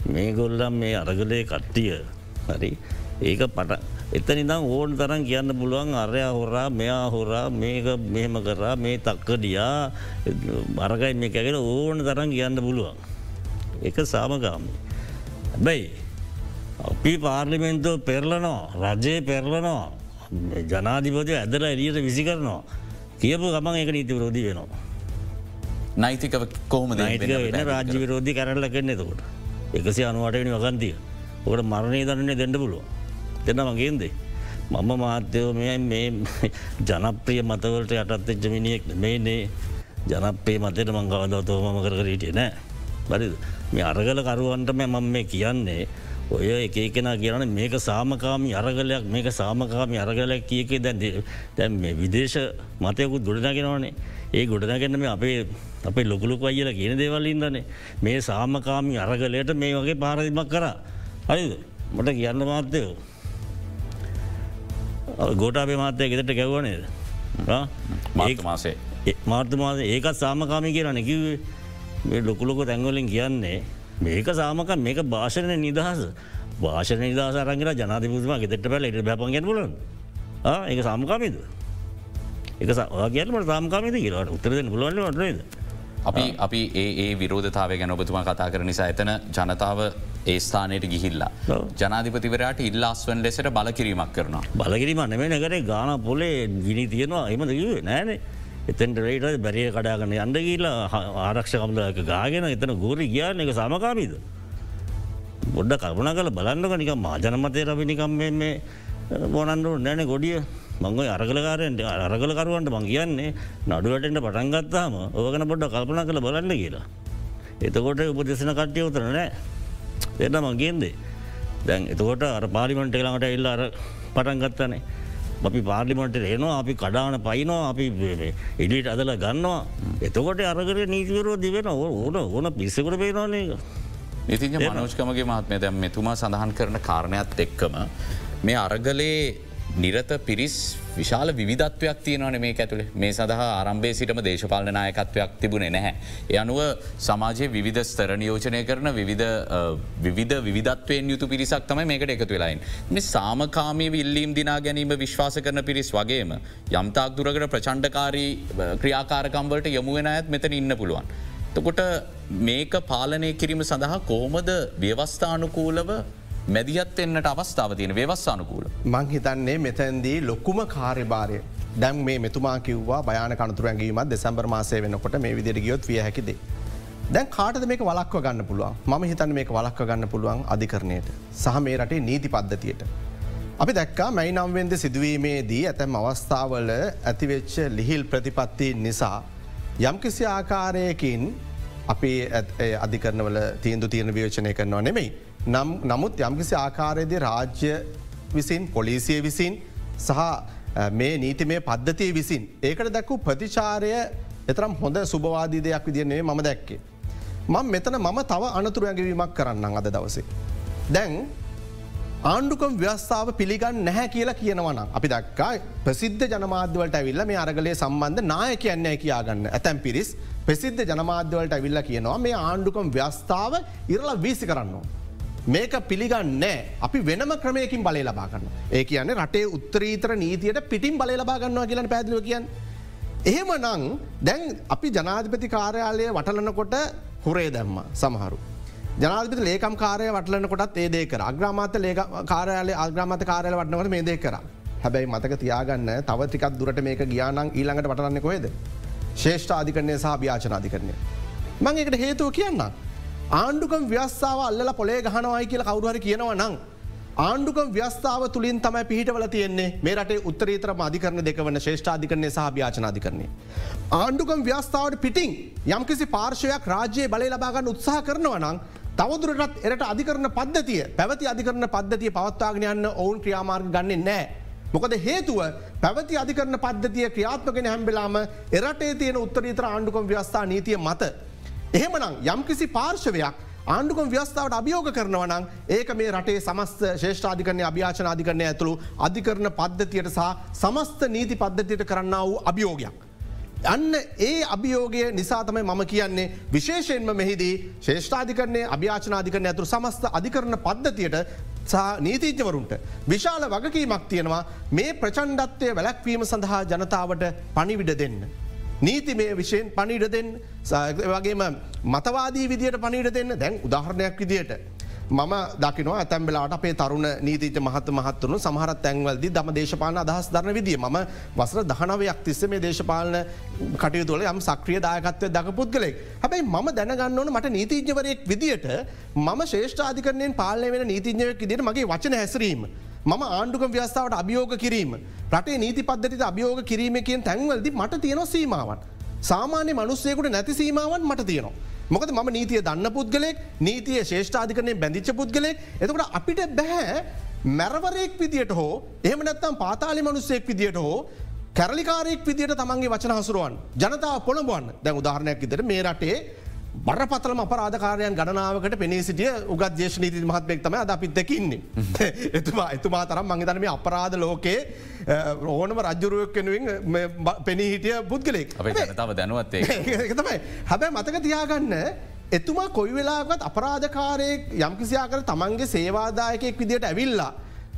Speaker 4: මේ ගොල්ලම් මේ අරගලය කට්ටිය හරි. ඒක පට එතනිදම් ඕන් තරන් කියන්න පුළුවන් අරයා හොරා මෙයා හොරා මේක මෙහෙම කරා මේ තක්කඩියා අරගයි මේ ඇගෙන ඕන තරන් කියන්න පුළුවන්. එක සාමකාමී. හැබැයි අපි පාර්ලිමෙන්තුව පෙරලනවා රජයේ පෙරලනවා ජනාධිපතිය ඇදල එලියට විසි කරනවා කියපු ගමන් එක නීති විරෝධී වෙනවා.
Speaker 2: නයිතිකව කොහොම
Speaker 4: නයිතික වෙන රාජ්‍ය විරෝධී කරල කරන්න එතකොට එකසි අනුවටනි වගන්තිය ඔකට මරණය දරන්නේ දෙඩ පුළුව දෙන්න මගේන්දේ මම මාත්‍යයෝ මෙ මේ ජනප්‍රිය මතවලට යටත්ත ජමිනියෙක් මේනේ ජනපේ මතයට මංගවද තෝමම කර හිටිය නෑ. බරිද මේ අරගල කරුවන්ටම මම මේ කියන්නේ ඔය එකකෙන කියන මේක සාමකාමි අරගලයක් මේක සාමකාමි අරගලයක් කියකේ දැන්ද දැන් මේ විදේශ මතයකුත් ගොඩනගෙනවනේ. ඒ ගොඩනගන්න මේ අපේ අපේ ලොකුලුක් අයිල කියන දේවල්ලින්දනේ මේ සාමකාමි අරගලයට මේ වගේ පාරදිමක් කර. හරිද? මට කියන්න මාත්‍යයෝ ගෝටාපේ මාත්‍යය ගෙතට ගැව්වනේද
Speaker 2: මාර්ත මාසේ
Speaker 4: මාර්ත මාස ඒකත් සාමකාමි කියලා නැකිවේ ලොකුලොක තැන්වලින් කියන්නේ. මේක සාමක මේක භාෂණය නිදහස. භාෂණ නිදහස රංගල ජනාතිපතුම ගෙතට පැල එට බැපන්ගෙන් පුලන් ඒක සාමකාමීද? එක සාගේට සාමකාමීද කියලාට උත්තරද පුලුවන් වටේද
Speaker 2: අපි අපි ඒ විරෝධතාව ගැන ඔබතුමා කතා කර නිසා එතන ජනතාව ඒ ස්ථානයට ගිහිල්ලා. ජනාධිපතිවරට ඉල්ලාස්වන් ලෙසට බලකිරීමක් කරනවා.
Speaker 4: බලකිරීම නෙමේ නැකරේ ගාන පොලේ ගිනි තියෙනවා එමද කිවේ නෑනේ එතැන්ට රේට බැරිය කඩාගන්න අන්ඩ කියල්ලා ආරක්ෂ කම්දක ගාගෙන එතන ගෝරි කියන්න එක සමකාමීද. බොඩ්ඩ කරුණ කල බලන්නක නික මාජනමතය රබිනිකම් මේ බොනන්ඩු නෑන ගොඩිය මංගයි අරගලකාරයට අරගලකරුවන්ට මං කියන්නේ නඩුවටට පටන්ගත්තාම ඕකන පොඩ්ඩ කල්පන කළ බලන්න කියලා. එතකොට උපදෙසන කට්ටිය උතර නෑ එන්න මගේන්දේ දැන් එතකොට අර පාලිමට එලාට එල්ල අර පටන්ගත්තනේ. අපි පාර්ලිමට එනවා අපි කඩාන පයිනවා අපි එඩිට අදල ගන්නවා. එතකොට අරගර නීතිවරෝ දිවෙන ඕන ඕන පිස්සකට පේනවානේ
Speaker 2: ඉතින් මනෝෂ්කමගේ මහත්මය දැම් මෙතුමා සඳහන් කරන කාරණයක් එක්කම මේ අරගලේ නිරත පිරිස් විශාල විධත්වයක් තියනවන මේ ඇතුළේ මේ සඳහා ආරම්භේ සිටම දේශපාලන නායකත්වයක් තිබුණේ නැහැ. එ අනුව සමාජයේ විධ ස්තරනියෝජනය කරන විවිධ විධත්වයෙන් යුතු පිරිසක් තමයි මේකට එකතු වෙලායින්. මේ සාමකාමී විල්ලීම් දිනා ගැනීම විශ්වාස කරන පිරිස් වගේම යම්තාක් දුරකට ප්‍රචණ්ඩකාරී ක්‍රියාකාරකම්වලට යමුවෙන ඇත් මෙතන ඉන්න පුළුවන්. තකොට මේක පාලනය කිරීම සඳහා කෝමද ව්‍යවස්ථානුකූලව මැදිහත් එන්නට අවස්ථාව තියෙන ව්‍යවස්සානුකූල.
Speaker 3: මං හිතන්නේ මෙතැන්දී ලොක්කුම කාර්යභාරය දැම් මේ මෙතුමා කිව්වා බයන කනතුරැගීමත් දෙසැම්බර් මාසය වෙනකොට මේ විදිර ගියොත් විය හැකිදේ. දැන් කාටද මේක වලක්ව ගන්න පුළුවන් ම හිතන්න මේක වලක්ව ගන්න පුළුවන් අධිකරණයට සහ මේ රටේ නීති පද්ධතියට. අපි දැක්කා මැයි නම්වෙන්ද සිදුවීමේදී ඇතැම් අවස්ථාවල ඇතිවෙච්ච ලිහිල් ප්‍රතිපත්ති නිසා යම්කිසි ආකාරයකින් අපි අධිකරනවල තීන්දු තීරණ වියෝචනය කරනවා නෙමෙයි. නම් නමුත් යම්කිසි ආකාරයේද රාජ්‍ය විසින් පොලිසිය විසින් සහ මේ නීති මේ පද්ධතිය විසින්. ඒකට දැක්වූ ප්‍රතිචාරය එතරම් හොඳ සුභවාදී දෙයක් විදින්නේ මම දැක්කේ. මං මෙතන මම තව අනතුරු ඇඟවීමක් කරන්න අද දවසේ. දැන් ආණ්ඩුකම් ව්‍යස්ථාව පිළිගන්න නැහැ කියලා කියනවන. අපි දක්කා ප්‍රසිද්ධ ජනමාධ්‍යවලට ඇවිල්ල මේ අරගලේ සම්බන්ධ නාය කියන්නේ කියාගන්න ඇතැම් පිරිස් ප්‍රසිද්ධ ජනමාධ්‍යවලට ඇවිල්ල කියනවා මේ ආණ්ඩුකම් ව්‍යස්ථාව ඉරලා වීසි කරන්නවා. මේක පිළිගන්නෑ අපි වෙනම ක්‍රමයකින් බලය ලබාගන්න. ඒ කියන්නේ රටේ උත්තරීතර නීතියට පිටිම් බලය ලබාගන්නවා කියලන පැදිලිව කියන්න. එහෙම නං දැන් අපි ජනාධිපති කාර්යාලය වටලනකොට හොරේ දැම්ම සමහරු. ජනාධපති ලේකම් කාරය වටලන කොටත් ඒදේ කර අග්‍රාමාත ලේ කාරයාලය අග්‍රාමත කාරය වටනවට මේ දේ කර හැබැයි මතක තියාගන්න තවතිකත් දුරට මේක ගියානං ඊළඟට වටලන්න කොේද ශේෂ්ඨ අධිකරණය සහ භ්‍යාචනාධිකරණය. මං එකට හේතුව කියන්න. ආණ්ඩුකම් ව්‍යස්ථාව අල්ල පොලේ ගහනවයි කියල කවරුහර කියනව නං. ආණ්ඩුකම් ව්‍යස්ථාව තුළින් තමයි පිහිටවල තියෙන්නේ මේ රටේ උත්තරීතර අධිකරන දෙකවන ශේෂ්ඨාධිකරණය සහ භ්‍යාචනාධිකරණය. ආණ්ඩුකම් ව්‍යස්ථාවට පිටිං යම්කිසි පාර්ශවයක් රාජ්‍යයේ බලය ලබාගන්න උත්සාහ කරනව නං තවදුරටත් එරට අධිකරන පද්ධතිය පැවති අධිකරන පද්ධතිය පවත්වාගෙන යන්න ඔවුන් ක්‍රියාමාර්ග ගන්නේ නෑ. මොකද හේතුව පැවති අධිකරන පද්ධතිය ක්‍රියාත්මගෙන හැම්බෙලාම එරටේ තියෙන උත්තරීතර ආණ්ඩුකම් ව්‍යස්ථා නීතිය මත. එහෙමනම් යම්කිසි පාර්ශවයක් ආණ්ඩුකම් ව්‍යස්ථාවට අභියෝග කරනවනං ඒක මේ රටේ සමස්ත ශේෂ්ඨාධිකරණය අභ්‍යාචන අධිකරණය ඇතුළු අධිකරන පද්ධතියට සහ සමස්ත නීති පද්ධතියට කරන්න වූ අභියෝගයක්. අන්න ඒ අභියෝගය නිසා තමයි මම කියන්නේ විශේෂයෙන්ම මෙහිදී ශේෂ්ඨාධිකරණය අභ්‍යාචනාධිකරන ඇතුරු සමස්ත අධිකරන පද්ධතියට නීතිීජවරුන්ට විශාල වගකීමක් තියෙනවා මේ ප්‍රචන්්ඩත්වය වැලැක්වීම සඳහා ජනතාවට පණිවිඩ දෙන්න. නීති මේ විශයෙන් පනිිඩ දෙන්න වගේම මතවාදී විදියට පනිිට දෙන්න දැන් උදාහරණයක් විදියට. මම දකිනවා ඇතැම්බලාට අපේ තරුණ නීතිීත මහත මහත්තුරු සමහරත් තැන්වල්දි දම දේශපාන අදහස් දරන විදිිය ම වසර දහනවයක් තිස්ස මේ දේශපාලන කටයුතුල යම් සක්‍රිය දායකත්වය දක පුද්ගලෙක් හැබයි ම දැනගන්න ඕන මට නීතිීජවරයෙක් විදිට ම ශේෂ්ඨාධිකරණයෙන් පාලනය වෙන නීතිඥයක් විදිට මගේ වචන හැසරීම. මම ආණ්ඩුක ව්‍යස්ථාවට අභියෝග කිරීම රටේ නීති පද්ධතිත අභියෝග කිරීමකින් තැන්වලදි මට තියෙන සීමාවන්. සාමාන්‍ය මනුස්සයකුට නැති සීමාවන් මට තියෙනවා. මොකද ම නීතිය දන්න පුද්ගලෙක් නීතිය ශේෂ්ඨාධිකරනය බැඳිච්ච පුද්ගලෙක් එතකට අපිට බැහැ මැරවරයෙක් විදියට හෝ එහම නැත්තම් පාතාලි මනුස්සෙක් විදියට හෝ කැරලිකාරෙක් විදිට තමන්ගේ වචන හසුරුවන් ජනතාව පොළඹුවන් දැන් උදාහරණයක් ඉදිර මේ රටේ බරපතලම අපරාධකාරයන් ගණනාවකට පෙනී සිටිය උගත් දේශනීති මහත්මෙක්තම අද අපිත් දෙකින්නේ. එතුමා එතුමා තරම් මංගතන මේ අපරාධ ලෝකයේ ඕනම රජ්ජුරුවක් කෙනුවෙන් පෙනී හිටිය පුද්ගලෙක්
Speaker 2: ජනතාව දැනුවත්තේ
Speaker 3: තමයි හැබැයි මතක තියාගන්න එතුමා කොයි වෙලාගත් අපරාධකාරයෙක් යම්කිසියාකර තමන්ගේ සේවාදායකයෙක් විදියට ඇවිල්ලා.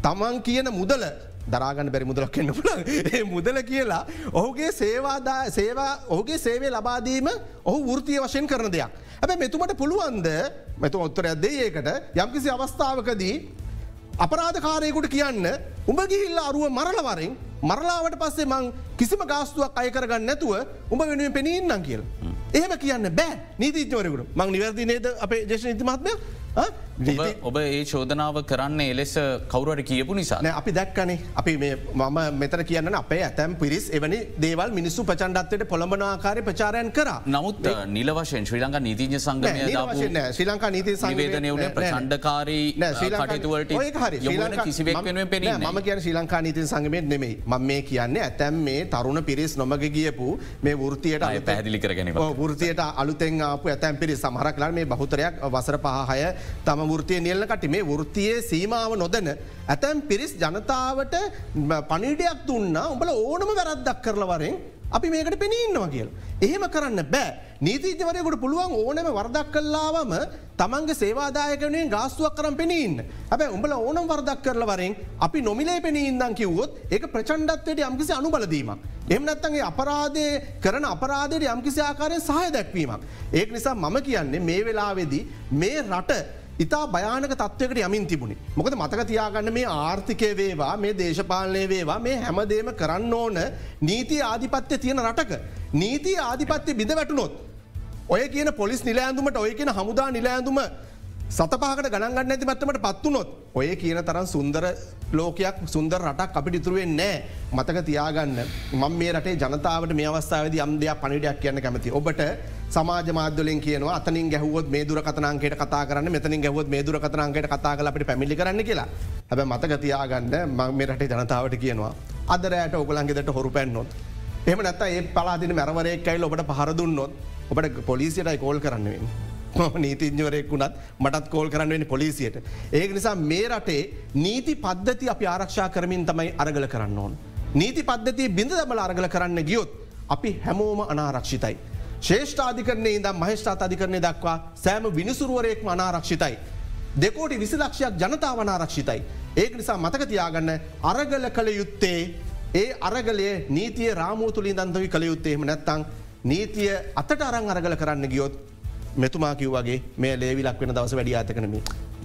Speaker 3: තමන් කියන මුදල දරාගන්න බැරි මුදලක් එන්න පුළ ඒ මුදල කියලා ඔහුගේ සේවාදා සේවා ඔහුගේ සේවේ ලබාදීම ඔහු වෘතිය වශයෙන් කරන දෙයක්. හැබ මෙතුමට පුළුවන්ද මෙතු ඔත්තරයක් දේඒකට යම්කිසි අවස්ථාවකදී අපරාධකාරයකුට කියන්න උඹ ගිහිල්ල අරුව මරලවරෙන් මරලාවට පස්සේ මං කිසිම ගාස්තුවක් අයකරගන්න නැතුව උඹ වෙනුවෙන් පෙනීන්නම් කියල. එහෙම කියන්න බෑ නීතිීත්වරකුට මං නිවැරදි නේද අපේ ජේෂ නිතිමත්මය
Speaker 2: ඔබ ඒ චෝදනාව කරන්න එලෙස කවුරට කියපු නිසා.
Speaker 3: අපි දැක්කනේ. අපි මම මෙතර කියන්න අපේ ඇතැම් පිරිස් එවැනි දේවල් මිනිස්සු ප්‍රචන්ඩත්වයට පොළඹනාකාරය ප්‍රචාරයන් කර.
Speaker 2: නමුත් නිල වශයෙන් ශ්‍රී ලංඟ නීතිජ සංගමය
Speaker 3: ශ්‍රී ලංකා නීති
Speaker 2: සංවේදනයවන ප්‍රචන්්ඩකාරී කටතුවලට කිසිවෙක් වෙනුවෙන් පෙන
Speaker 3: ම කියන ශ්‍රී ලංකා නීති සංගමෙන් නෙමෙයි. ම මේ කියන්න ඇතැම් මේ තරුණ පිරිස් නොමග ගියපු මේ වෘතියට
Speaker 2: පැදිලි කරගෙන
Speaker 3: වෘතියට අලුතෙන් ආපු ඇතැම් පිරි සමහරක්ලා මේ බහුතරයක් වසර පහය තම වෘතිය නිල්ලකට මේ වෘතියේ සීමාව නොදැන ඇතැම් පිරිස් ජනතාවට පනිඩයක් දුන්නා. උඹල ඕනම වැරද්දක් කරලවරෙන් අපි මේකට පෙනීන්නවා කියල. එහෙම කරන්න බෑ නීතිජවරයකුට පුළුවන් ඕනම වර්දක් කල්ලාවම තමන්ගේ සේවාදායකනුවෙන් ගාස්තුවක් කරම් පෙනීන්න හැබැ උඹල ඕනම් වර්දක් කරලවරෙන් අපි නොමිලේ පෙනීන්දන් කිව්වොත් ඒක ප්‍රචන්්ඩත්වයට යම්කිසි අනුබලදීමක්. එමනත්තන්ගේ අපරාධය කරන අපරාධයට යම්කිසි ආකාරය සහය දැක්වීමක්. ඒක නිසා මම කියන්නේ මේ වෙලාවෙදී මේ රට ඉතා භයානක තත්වකට යමින් තිබුණි. මොකද මතක තියාගන්න මේ ආර්ථිකය වේවා මේ දේශපාලනය වේවා මේ හැමදේම කරන්න ඕන නීති ආධිපත්‍ය තියෙන රටක. නීති ආධිපත්‍ය බිඳ වැටුනොත්. ඔය කියන පොලිස් නිලෑඳුමට ඔය කියන හමුදා නිලෑඳුම සතපාකට ගණන්ගන්න ඇති මත්තමට පත්වනොත් ඔය කියන තරන් සුන්දර ලෝකයක් සුන්දර රටක් අපිට ඉතුරුවෙන් නෑ මතක තියාගන්න. මං මේ රටේ ජනතාවට මේ අවස්ථාවද යම් දෙයක් පනිඩයක් කියන්න කැමති ඔබට සමාජ මාදලින් කියන අතනින් ගැහුවත් මේ දුර කතනන්කට කතා කරන්න මෙතනින් ගැහුවත් මේ දුර කතනන්කට කතා කල අපට පැමිලි කරන්න කියලා. හැබ මතක තියාගන්න මං මේ රටේ ජනතාවට කියනවා අදරයට ඔගලන්ගෙදට හොරු පැන්නොත් එම නැත ඒ පලාදින මැරවරයක්කයිල් ඔබට පහරදුන්නොත් ඔබට පොලිසියටයි කෝල් කරන්නවෙන්. නීතිඥවරයෙක් වුණත් මටත් කෝල් කරන්නවෙනි පොලිසියට. ඒක නිසා මේ රටේ නීති පද්ධති අපි ආරක්ෂා කරමින් තමයි අරගල කරන්න ඕන්. නීති පද්ධතිය බිඳ දමල අරගල කරන්න ගියොත් අපි හැමෝම අනාරක්ෂිතයි. ශේෂ්ඨාධිකරන්නේ ඉදම් මහිෂ්ඨාත අධිකරණය දක්වා සෑම විනිසුරුවරයෙක්ම අනාරක්ෂිතයි. දෙකෝටි විසිලක්ෂයක් ජනතාව අනාරක්ෂිතයි. ඒක නිසා මතක තියාගන්න අරගල කළ යුත්තේ ඒ අරගලේ නීතිය රාමූතුලින් දන්තවි කළ යුත්තේම නැත්තං නීතිය අතට අරං අරගල කරන්න ගියොත් මෙතුමා කිව්වගේ මේ ලේවිලක් වෙන දවස වැඩි අතකනම.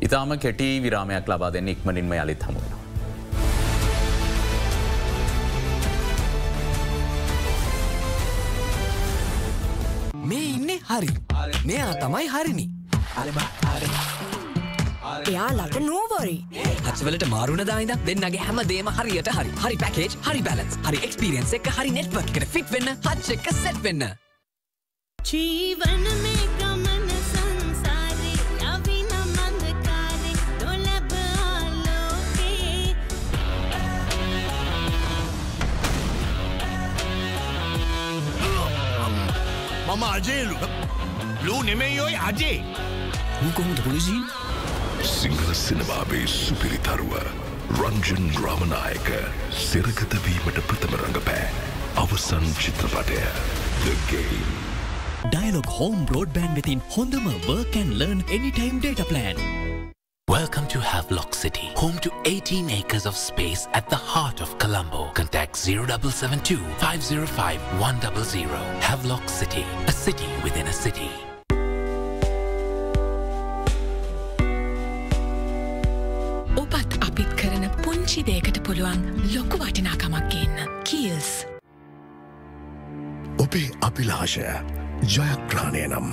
Speaker 2: ඉතාම කෙටි විරාමයක් ලබා දෙන්න ඉක්මනින්ම යළිත් හමුවෙනවා.
Speaker 5: මේ ඉන්න හරි. මෙයා තමයි හරිනි.
Speaker 6: එයා ලට නෝවරි.
Speaker 5: හත්වලට මාරුණ දායිද දෙන්නගේ හැම දේම හරියට හරි. හරි පැකේජ් හරි බැලන්ස් හරි එක්ස්පිරියන්ස් එක හරි නෙට්වර්කට ෆිට වෙන්න හච්ච එක සැට් වෙන්න.
Speaker 7: ජීවන
Speaker 8: මම අජේලු ලූ නෙමෙයි අජේ.
Speaker 5: මුකොහොමද පුලිසිී
Speaker 8: සිංහල සිනමාවේ සුපිරිතරුව රංජන් ග්‍රාමනායක සිරගතවීමට ප්‍රථම රඟපෑ. අවසන් චිත්‍රපටය. The
Speaker 5: Dialog Home Broadband වෙතින් හොඳම work and learn anytime data plan.
Speaker 9: Welcome to Havelock City, home to 18 acres of space at the heart of Colombo. Contact 0772 505 100. Havelock City, a city within a city.
Speaker 6: ඔබත් අපිත් කරන පුංචි දේකට පුළුවන් ලොකු වටිනාකමක් ගන්න. කීල්ස්.
Speaker 8: ඔබේ අභිලාශය ජයග්‍රහණය නම්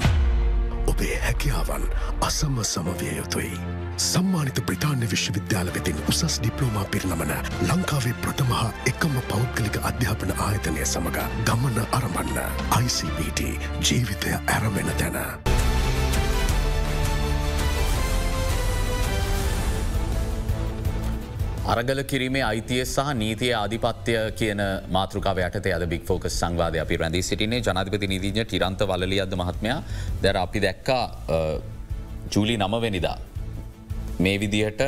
Speaker 8: ඔබේ හැකියාවන් අසම සමවිය යුතුයි. සම්මානිත ප්‍රතාන්‍ය විශ්වවිද්‍යාල වෙතින් උසස් ඩිප්ලෝමා පිරිනමන ලංකාවේ ප්‍රථමහා එකම පෞද්ගලික අධ්‍යාපන ආයතනය සමඟ ගමන අරඹන්න ICBT ජීවිතය ඇරමෙන තැන.
Speaker 2: අරගල කිරීමේ අයිතිය සහ නීතිය ආධිපත්‍යය කියන මාතෘකාව යටතේ අද බික් ෆෝකස් සංවාධය අපි රැඳී සිටිනේ ජනධපති නීතිඥ ටිරන්ත වලලි අද මහත්මයා දැර අපි දැක්කා ජූලි නමවෙනිදා. මේ විදිහට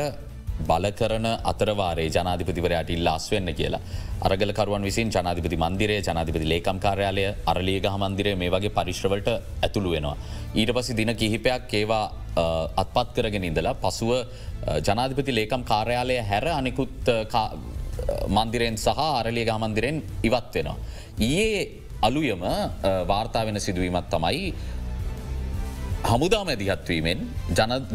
Speaker 2: බලකරන අතරවාරේ ජනාධිපතිවරයට ඉල්ලාස් වෙන්න කියලා. අරගලකරුවන් විසින් ජනාධිපති මන්දිරේ ජනාධිපති ලේකම් කාර්යාලය අරලියගහ මන්දිරේ මේ වගේ පරිශ්‍රවලට ඇතුළු වෙනවා. ඊට පසි දින කිහිපයක් ඒවා අත්පත් කරගෙන ඉඳලා පසුව ජනාධිපති ලේකම් කාර්යාලය හැර අනිකුත් මන්දිරෙන් සහ අරලිය ගමන්දිරෙන් ඉවත් වෙනවා. ඊයේ අලුයම වාර්තා වෙන සිදුවීමත් තමයි හමුදා මැදිහත්වීමෙන්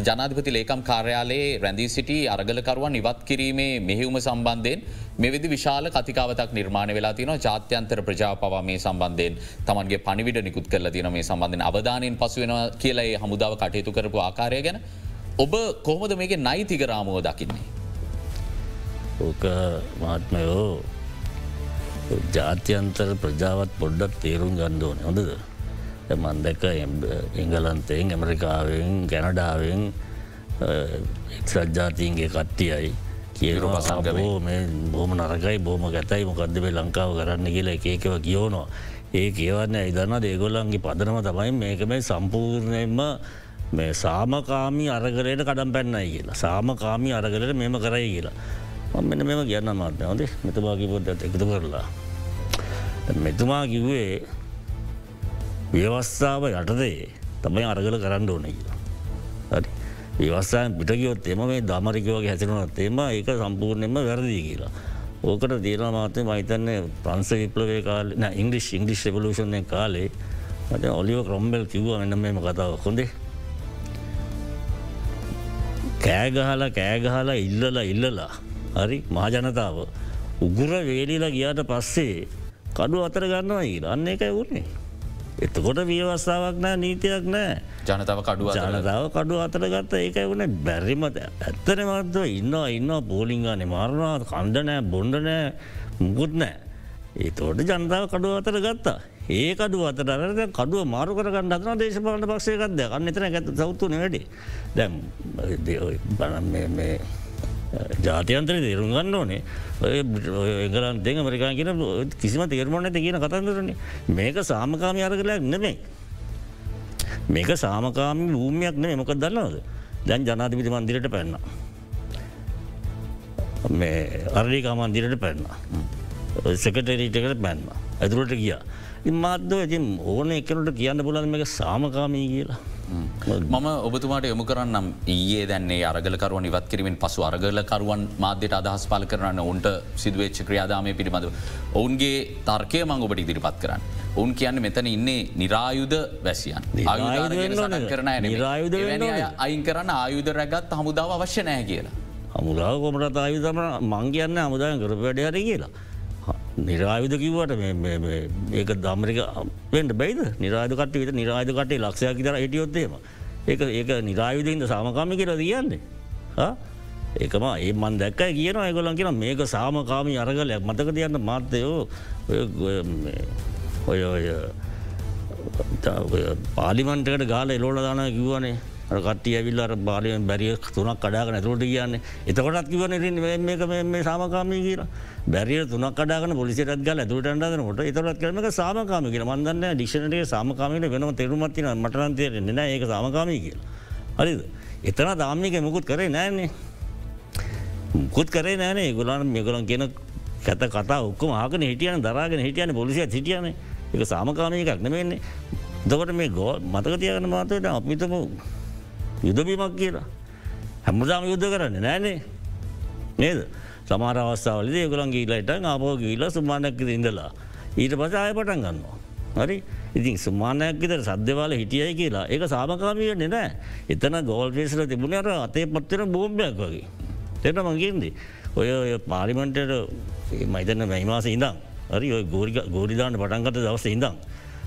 Speaker 2: ජනාධිපති ලේකම් කාර්යාලයේ රැඳී සිටි අරගලකරුවන් ඉවත් කිරීමේ මෙහිවුම සම්බන්ධයෙන් මෙවිදි විශාල කතිකාවතක් නිර්මාණ වෙලා තින ජාත්‍යන්තර ප්‍රජාව පවා මේ සම්බන්ධයෙන් තමන්ගේ පනිවිඩ නිකුත් කරල තින මේ සම්බන්ධෙන් අවධානයෙන් පසුවෙන කියලයි හමුදාව කටයුතු කරපු ආකාරය ගැන. ඔබ කොහොමද මේක නයිතිකරාමුව දකින්නේ.
Speaker 4: ඕක මහත්මයෝ ජාත්‍යන්තර ප්‍රජාවත් පොඩ්ඩක් තේරුම් ගණ්ඩෝන හොඳද? මන්දක එංගලන්තයෙන් ඇමරිකාවෙන් ගැනඩාවෙන් එක්සත් ජාතීන්ගේ කට්ටියයි සංගමෝ මේ බොම නරකයි බොම ගැතයි. මොකක්ද ලංකාව කරන්න කියලා එකකව කියෝනවා ඒ කියවන්න ඉදන්න දේගොල්ලන්ගේ පදනම තමයි මේක මේ සම්පූර්ණයෙන්ම මේ සාමකාමී අරගලයට කඩම් පැන්නයි කියලා. සාමකාමී අරගලට මෙම කරයි කියලා. මෙන මෙම කියන්න මාත්‍ය හොදේ මෙතුමාගේ පොද්දත් එකතු කරලා. මෙතුමා කිව්වේ ව්‍යවස්ථාව යටදේ තමයි අරගල කරන්න ඕන කියලා. හරි විවස්සායන් පිටකියොත් එම මේ දමරිකවගේ හැසිරුණත් එම ඒක සම්පූර්ණයෙන්ම වැරදිී කියලා. ඕකට දීන මාතය මහිතන්නේ ප්‍රන්ස විප්ලවේ කාල ඉංගලිස් ඉංගලිස් රෙවලූෂණය කාලේ මට ඔලිව ක්‍රොම්බෙල් කිව්ව එන්න මෙම කතාව කොඳේ. කෑගහලා කෑගහලා ඉල්ලලා ඉල්ලලා හරි මහජනතාව උගුර වේලිලා ගියාට පස්සේ කඩු අතර ගන්නවා අන්න එකයි වුණේ. එතකොට වියවස්ථාවක් නෑ නීතියක් නෑ.
Speaker 2: ජනතාව කඩුව
Speaker 4: ජනතාව කඩු අතර ගත්ත ඒකයි වුණ බැරිමත ඇත්තන මත්ව ඉන්න ඉන්න පෝලිංගාන මාරණවා කණ්ඩ නෑ බොන්ඩ නෑ මුකුත් නෑ. ඒතෝට ජනතාව කඩුව අතර ගත්තා. ඒ කඩු අතර කඩුව මාරු කරගන්න අදන දේශපාලන පක්ෂයකක්ද අන්න එතන ඇත සෞත්තුන වැඩේ. දැම් ජාතියන්තර තේරුම් ගන්න ඕනේ එගලන් දෙ මරිකා කියන කිසිම තේරමණ ඇති කියන කතන්දරන්නේ මේක සාමකාමි අරගලයක් නෙමේ. මේක සාමකාමි භූමියක් නේ මොකක් දන්නවද දැන් ජනාධිපති මන්දිරට පැන්න. මේ අරලිකා මන්දිරට පැන්න. සෙකටරීටකට පැන්න. ඇතුරට ගිය. ඉමාත්දව ඇතින් ඕන එකනට කියන්න පුලන් මේක සාමකාමී කියලා.
Speaker 2: මම ඔබතුමාට යොමු කරන්නම් ඒ දැන්නේ අරගලකරුවන් ඉවත් කිරීමෙන් පසු අරගලකරුවන් මාධ්‍යයට අදහස් පාල කරන්න ඔන්ට සිදුවච්ච ක්‍රියාදාමය පිළිබඳව. ඔවුන්ගේ තර්කය මං ඔබට ඉදිරිපත් කරන්න. ඔවුන් කියන්න මෙතන ඉන්නේ නිරායුද වැසියන් කරන නිරායුද අයින් කරන්න ආයුද රැගත් හමුදාව අවශ්‍ය නෑ කියලා.
Speaker 4: හමුදාව කොමට ආයුතම මං කියන්න හමුදායන් කරප වැඩහර කියලා. නිරායුද කිවට ඒක දම්රික වෙන්ට බයිද? නිරාධ කට විත නිරාධ කටේ ලක්ෂයක් තර හිටියොත්තේම ඒ ඒක නිරායුදන්ද සාමකාමි කියර තියන්නේ ඒකම ඒ මන් දැක්කයි කියන ඒගොලන් කියෙන මේක සාමකාමී අරගලයක්. මතක තියන්න මාත්‍යයෝ ඔය ඔය පාලිමන්ටකට ගාල එලෝල දාන කිව්වනේ. කටිය ඇවිල්ල බාලයෙන් බැරිය තුනක් කඩාගන ඇතුරට කියන්න එතකොටත් කිවන මේක මේ සාමකාමී කියලා. බැරිය තුනක් කඩාගන පොලිසිරත් ගල ඇතුට අන්ඩනට එතරත් කරමක සාමකාම කියල. මන්දන්න ඩික්ෂනටේ සාමකාමීට වෙනම තෙරුමත්තින මටරන්තයරෙන්නේ ඒක සාමකාමී කියලා. හරිද? එතන දාමික මුකුත් කරේ නෑන්නේ මුකුත් කරේ නෑනේ ගුලන් මෙගලන් කියන කැත කතා ඔක්කම ආකන හිටියන දරාගෙන හිටියන පොලිසිය හිටියන. එක සාමකානය එකක් නෙවෙන්නේ දකට මේ ගෝ මතක තියගන මාතයට අපිතම යුදබීමක් කියලා. හැමදාම යුද්ධ කරන්න නෑනේ. නේද? සමාර අවස්ථාවලද ගොලන් ගීලට ආපෝ ගීල සුමානයක් ඉඳලා ඊට පස ආය පටන් ගන්නවා. හරි? ඉතින් සුමානයක් විතර සද්‍යවාල හිටියයි කියලා ඒක සාමකාමීගන්න නෑ. එතන ගෝල් පේසල තිබුණ අර අතේ පත්වෙන බෝම්බයක් වගේ. තෙට මගේන්ද ඔය ඔය පාරිමන්ටට මයිතන්න මැයිමාස ඉඳම් හරි? ඔය ගෝරික ගෝරිදාන්න පටන්ගත දවස ඉඳම්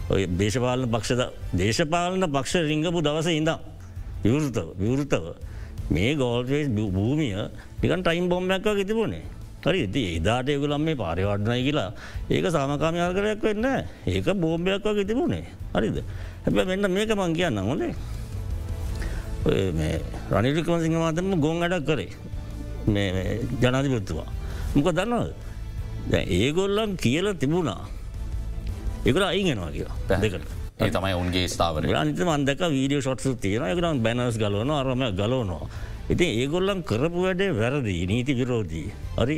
Speaker 4: ඔය දේශපාලන පක්ෂද දේශපාලන පක්ෂ රිංගපු දවස ඉඳම් විවෘතව විවෘතව. මේ ගෝල්පේස් භූමිය නිකන් ටයිම් බොම්මයක් තිබුණේ. හරි ඉති එදාට යගුලම් මේ පාරිවර්ණය කියලා ඒක සාමකාමයාර්කරයක් වෙන්න ඒක බෝම්භයක් වගේ තිබුණේ. හරිද? හැබ මෙන්න මේක මං කියන්න හොඳේ. මේ රනිිකම සිංහ මාතම ගොන් අඩක් කරේ. මේ ජනාධිපත්තුවා මොක දන්නවද? ඒගොල්ලම් කියල තිබුණා. එකට අයිගෙනවා කියලා. පැදකට
Speaker 2: ඒ තමයි උන්ගේ ස්ථාවර
Speaker 4: අනිත මන්දක වීඩියෝ ෂොට්ස තියෙන එකනම් බැනස් ගලවන අරම ගලවනවා. ඉතින් ඒගොල්ලන් කරපු වැඩේ වැරදි නීති විරෝධී. හරි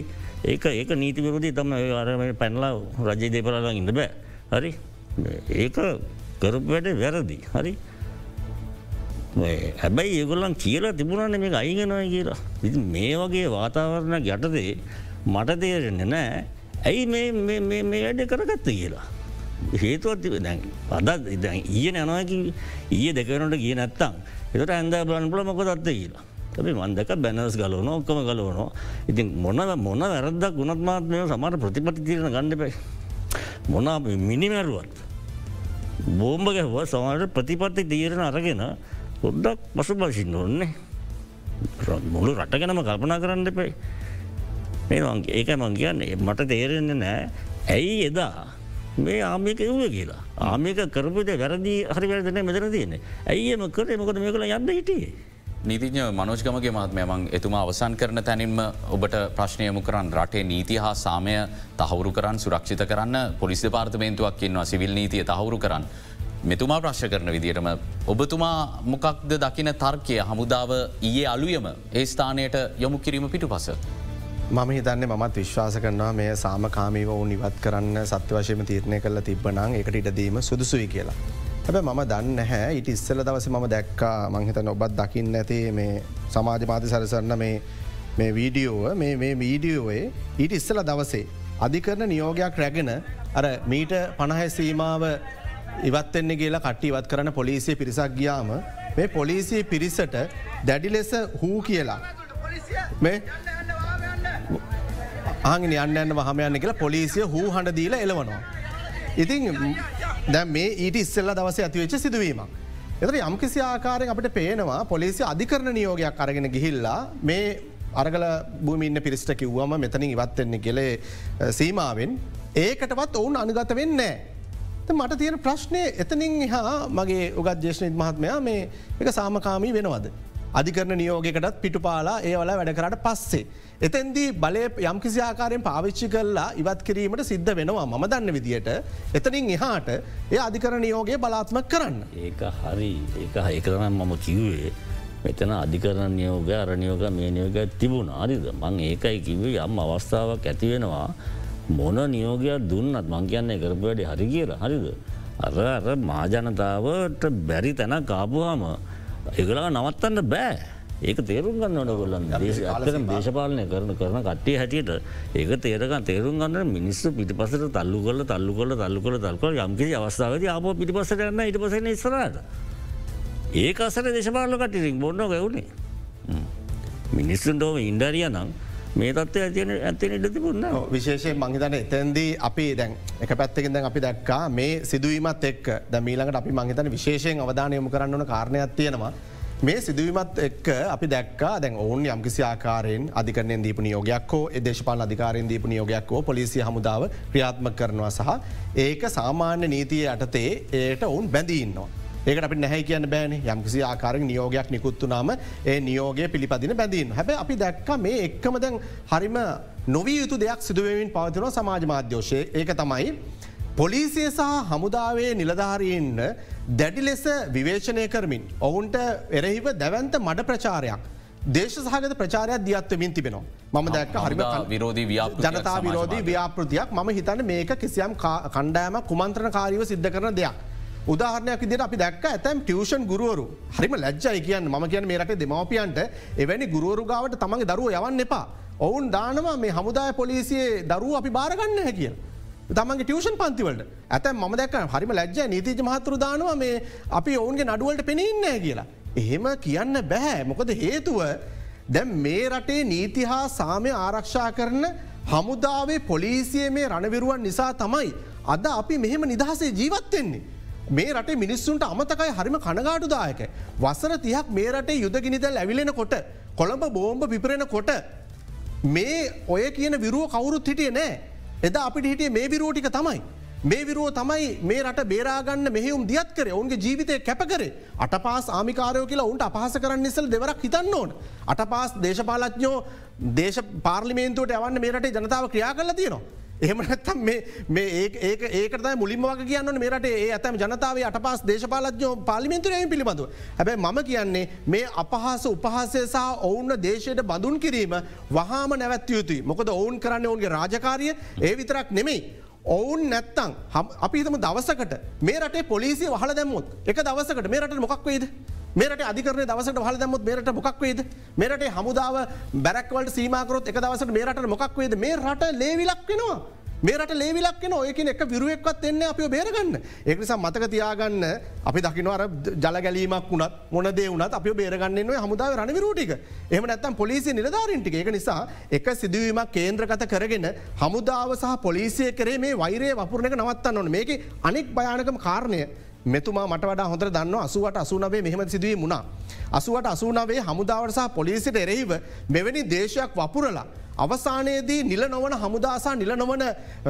Speaker 4: ඒක ඒක නීති විරෝධී තම අරම පැනලා රජය දෙපරලා ඉන්න බෑ. හරි ඒක කරපු වැඩේ වැරදි. හරි හැබැයි ඒගොල්ලන් කියලා තිබුණන මේ අයිගෙනයි කියලා. ඉති මේ වගේ වාතාවරණ යටතේ මට තේරෙන්නේ නෑ ඇයි මේ වැඩ කරගත්ත කියලා. හේතුවත් දැන් අද ඊය නැනවකි ඊය දෙකනට කිය නැත්තම්. එතට ඇන්ද බලන්පල මොක දත්ත කියලා. තැබේ මන්දක බැනස් ගලවන ඔක්කම ගලවනවා. ඉතින් මොන මොන වැරදක් ගුණත්මාත්මය සමට ප්‍රතිපති තිරණ ගණඩපයි මොන මිනිමැරුවත් බෝම්භ ගැහව සමට ප්‍රතිපත්ති තීරණ අරගෙන පොඩ්ඩක් පසු පසින්න ඔන්නේ මුළු රට ගැනම කල්පනා කරන්න එපයි මේ ඒක මං කියන්නේ. මට තේරෙන්නේ නෑ ඇයි එදා මේ ආමික එව්ව කියලා ආමික කරපුට වැරදි හරි වැරදන මෙතන තියෙන ඇයිම කර මොකද මේ කළ යන්න හිටියේ.
Speaker 2: නීතිඥ මනෝජ්ගමගේ මහත්මයමං එතුමා අවසන් කරන තැනින්ම ඔබට ප්‍රශ්නයමු කරන්න රටේ නීති හා සාමය තහවුරු කරන්න සුරක්ෂිත කරන්න පොලිස් පාර්තමේන්තුවක් ඉන්නවා සිවිල් නීතිය තහවුරු කරන්න. මෙතුමා ප්‍රශ් කරන විදිටම ඔබතුමා මොකක්ද දකින තර්කය හමුදාව ඊයේ අලුයම ඒ ස්ථානයට යොමු කිරීම පිටු පස.
Speaker 3: මම හිතන්න මත් විශ්වාස කරනවා මේ සාමකාමීව ඔවුන් ඉවත් කරන්න සත්‍ය වශයම තීරණය කල තිබ්බනං එකට ඉටදීම සුදුසුයි කියලා. හැබ මම දන්න හැ ඉට ඉස්සල දවස මම දැක්කා මංහිතන ඔබත් දකින්න ඇති මේ සමාජ මාති සරසරන්න මේ වීඩියෝව මේ වීඩියෝවේ ඊට ඉස්සල දවසේ. අධිකරන නියෝගයක් රැගෙන අර මීට පණහැ සීමාව ඉවත්වෙන්නේ කියලා කට්ටි ඉවත් කරන පොලිසිය පිරිසක් ගියාම මේ පොලිසිය පිරිසට දැඩි ලෙස හූ කියලා. මේ ආගෙන යන්න වහමයන්න කියලා පොලිසිය හූ හඬ දීල එලවනවා. ඉතින් දැ මේ ඊට ඉස්සල්ල දවස ඇතිවෙච්ච සිදුවීම. එතර යම්කිසි ආකාරයෙන් අපට පේනවා පොලිසි අධිකරණ නියෝගයක් අරගෙන ගිහිල්ලා මේ අරගල භූමින්න පිරිස්ට කිව්වම මෙතනින් ඉවත්වෙන්නේ කෙලේ සීමාවෙන් ඒකටවත් ඔවුන් අනුගත වෙන්නේ. මට තියෙන ප්‍රශ්නය එතනින් හා මගේ උගත් ජේෂණිත් මහත්මයා මේ එක සාමකාමී වෙනවද. අධිකරන නියෝගකටත් පිටුපාලා ඒවල වැඩකරට පස්සේ. එතැන්දී බලය යම්කිසි ආකාරයෙන් පාවිච්චි කරලා ඉවත් කිරීමට සිද්ධ වෙනවා මම දන්න විදියට. එතනින් එහාට ඒ අධිකර නියෝගය බලාත්මක් කරන්න.
Speaker 4: ඒක හරි. ඒක ඒකරනම් මම කිව්වේ. මෙතන අධිකරණ නියෝග අරනියෝග මේ නියෝග තිබුණ. අරිද මං ඒකයි කිවේ යම් අවස්ථාවක් ඇතිවෙනවා මොන නියෝගයක් දුන්නත් මං කියන්නේ කරපුවැඩි හරි කියලා. හරිද. අර අර මාජනතාවට බැරි තැන කාපුහම ඒගලා නවත්තන්න බෑ. ඒක තේරුම් ගන්න ඕන ගොල්ලන් අතර දේශපාලනය කරන කරන කට්ටිය හැටියට ඒක තේරක තේරුම් ගන්න මිනිස්සු පිටිපසට තල්ලු කොල තල්ලු කොල තල්ලු කොල තල්කොල යම්කිසි අවස්ථාවද ආප පිටිපසට යන්න ඉට පසන ඉස්රට ඒ අසර දේශපාලන කටිරින් බොන්න ගැවුණේ මිනිස්සුන්ටෝම ඉන්ඩරිය නම් මේ තත්ව ඇතින ඇතින ඉඩ තිබුන්න
Speaker 3: විශේෂයෙන් මංහිතන එතැන්දී අපි දැන් එක පැත්තකින් දැන් අපි දැක්කා මේ සිදුවීමත් එක් ද මීළඟට අපි මංහිතන විශේෂයෙන් අවධානයමු කරන්නන කාරණයක් තියෙනවා මේ සිදුවීමත් එක්ක අපි දැක්කා දැන් ඔවුන් යම්කිසි ආකාරයෙන් අධිකරණයෙන් දීප නියෝගයක්කෝ දේශපාල අධිකාරයෙන් දීප නියෝගයක්කෝ පොලිසිය හමුදාව ක්‍රියාත්ම කරනවා සහ ඒක සාමාන්‍ය නීතිය යටතේ ඒට ඔවුන් බැඳීන්නවා. ඒකට අපි නැහැ කියන්න බෑන යම්කිසි ආකාරෙන් නියෝගයක් නිකුත්තුනාම ඒ නියෝගය පිළිපදින බැඳීන් හැබ අපි දැක්ක මේ එක්කම දැන් හරිම නොවී යුතු දෙයක් සිදුවමින් පවතිනවා සමාජ මාධ්‍යෝෂය ඒක තමයි. පොලිසිය සහ හමුදාවේ නිලධාරීන්න දැඩි ලෙස විවේචනය කරමින් ඔවුන්ට එරෙහිව දැවන්ත මඩ ප්‍රචාරයක්. දේශ සහගත ප්‍රචාරයක් දියත්වමින් තිබෙනවා. මම දැක්ක හරිම
Speaker 2: විරෝධී
Speaker 3: ජනතා විරෝධී. ව්‍යාපෘතියක් මම හිතන්න මේක කිසියම් කණ්ඩෑම කුමන්ත්‍රණ කාරීව සිද්ධ කරන දෙයක්. උදාහරණයක් විදිට අපි දැක්ක ඇතැම් ටියවෂන් ගුරුවරු හරිම ලැජ්ජයි කියන්න ම කියන මේ රටේ දෙමවපියන්ට එවැනි ගුරුවරු ගාවට තමන්ගේ දරුව යවන්න එපා. ඔවුන් දානවා මේ හමුදාය පොලිසියේ දරුව අපි බාරගන්න හැ කියල. තමන්ගේ ටියවෂන් පන්තිවලට ඇතැ ම දැක් හරිම ලැජ්ජ නීතිජ මහතුරු දානවා මේ අපි ඔවුන්ගේ නඩුවලට පෙනඉන්නෑ කියලා. එහෙම කියන්න බැහැ මොකද හේතුව දැම් මේ රටේ නීති හා සාමය ආරක්ෂා කරන හමුදාවේ පොලිසිය මේ රණවිරුවන් නිසා තමයි. අද අපි මෙහෙම නිදහසේ ජීවත්වෙන්නේ. මේ රටේ මිනිස්සුන්ට අමතකයි හරිම කනගාටුදායක. වසර තියක් මේ රටේ යුදගිනිදැල් ඇවිලෙන කොට කොළඹ බෝම්භ පිපරෙන කොට මේ ඔය කියන විරුව කවුරුත් හිටිය නෑ. එදා අපිට හිටිය මේ විරෝටික තමයි. මේ විරුව තමයි මේ රට බේරාගන්න මෙහෙවුම් දියත් කර ඔවුන්ගේ ජීවිතය කැපකරේ අට පාස් ආමිකාරයෝ කියලා උන්ට අපහස කරන්න නිසල් දෙවරක් හිතන්න ඕන. අට පාස් දේශපාලඥෝ දේශ පාර්ලිමේන්තුවට යවන්න මේ රටේ ජනතාව ක්‍රියා කල තියෙනවා. එහෙම නැත්තම් ඒක ඒකට මුලින්ම වගේ කියන්න මේරට ඒ ඇතම ජනතාව අට පස් දේශපාලඥෝ පාලිමෙන්තුරයම පිළිබඳව. හැබැයි මම කියන්නේ මේ අපහස උපහසය සහ ඔවුන්න දේශයට බඳුන් කිරීම වහාම නැවැත්යුතුයි මොකද ඔවුන් කරන්න ඔවුන්ගේ රාජකාරිය ඒ විතරක් නෙමෙයි. ඔවුන් නැත්තං අපිතම දවසකට මේ රටේ පොලිසිය වහල දැම්මුත් එක දවසකට මේ රට මොකක් වේද. මේට අධිකරන දවසට හල දැමුත් මේට මොකක් වේද මේරට හමුදාව බැරක්වලට සීමකරොත් එක දවසට මේරට මොකක් වේද මේ රට ලේවිලක් වෙනවා. මේට ලේවිලක් න ඔයකන එක විරුවෙක්වත් එන්න අපිෝ බේරගන්න. ඒනිසා මතක තියාගන්න අපි දකිනවර ජල ගැලීමක් වුණත් මොනදේ වුණත් අප බේරගන්න හමුදාව රණවිරූටික එම නැත්තම් පොලිසි නිලධාරන්ටික ඒක නිසා එක සිදුවීමක් කේන්ද්‍රගත කරගෙන හමුදාව සහ පොලිසිය කරේ මේ වෛරය වපුරණක නවත්තන්න ඕන. මේක අනෙක් භයානකම කාරණය මෙතුමා මට වඩා හොඳ දන්න අසුවට අසුනවේ මෙහම සිදුවී මුණා. අසුවට අසුනාවේ හමුදාවට සහ පොලිසිට එරෙහිව මෙවැනි දේශයක් වපුරලා. අවසානයේදී නිල නොවන හමුදාසා නිල නොවන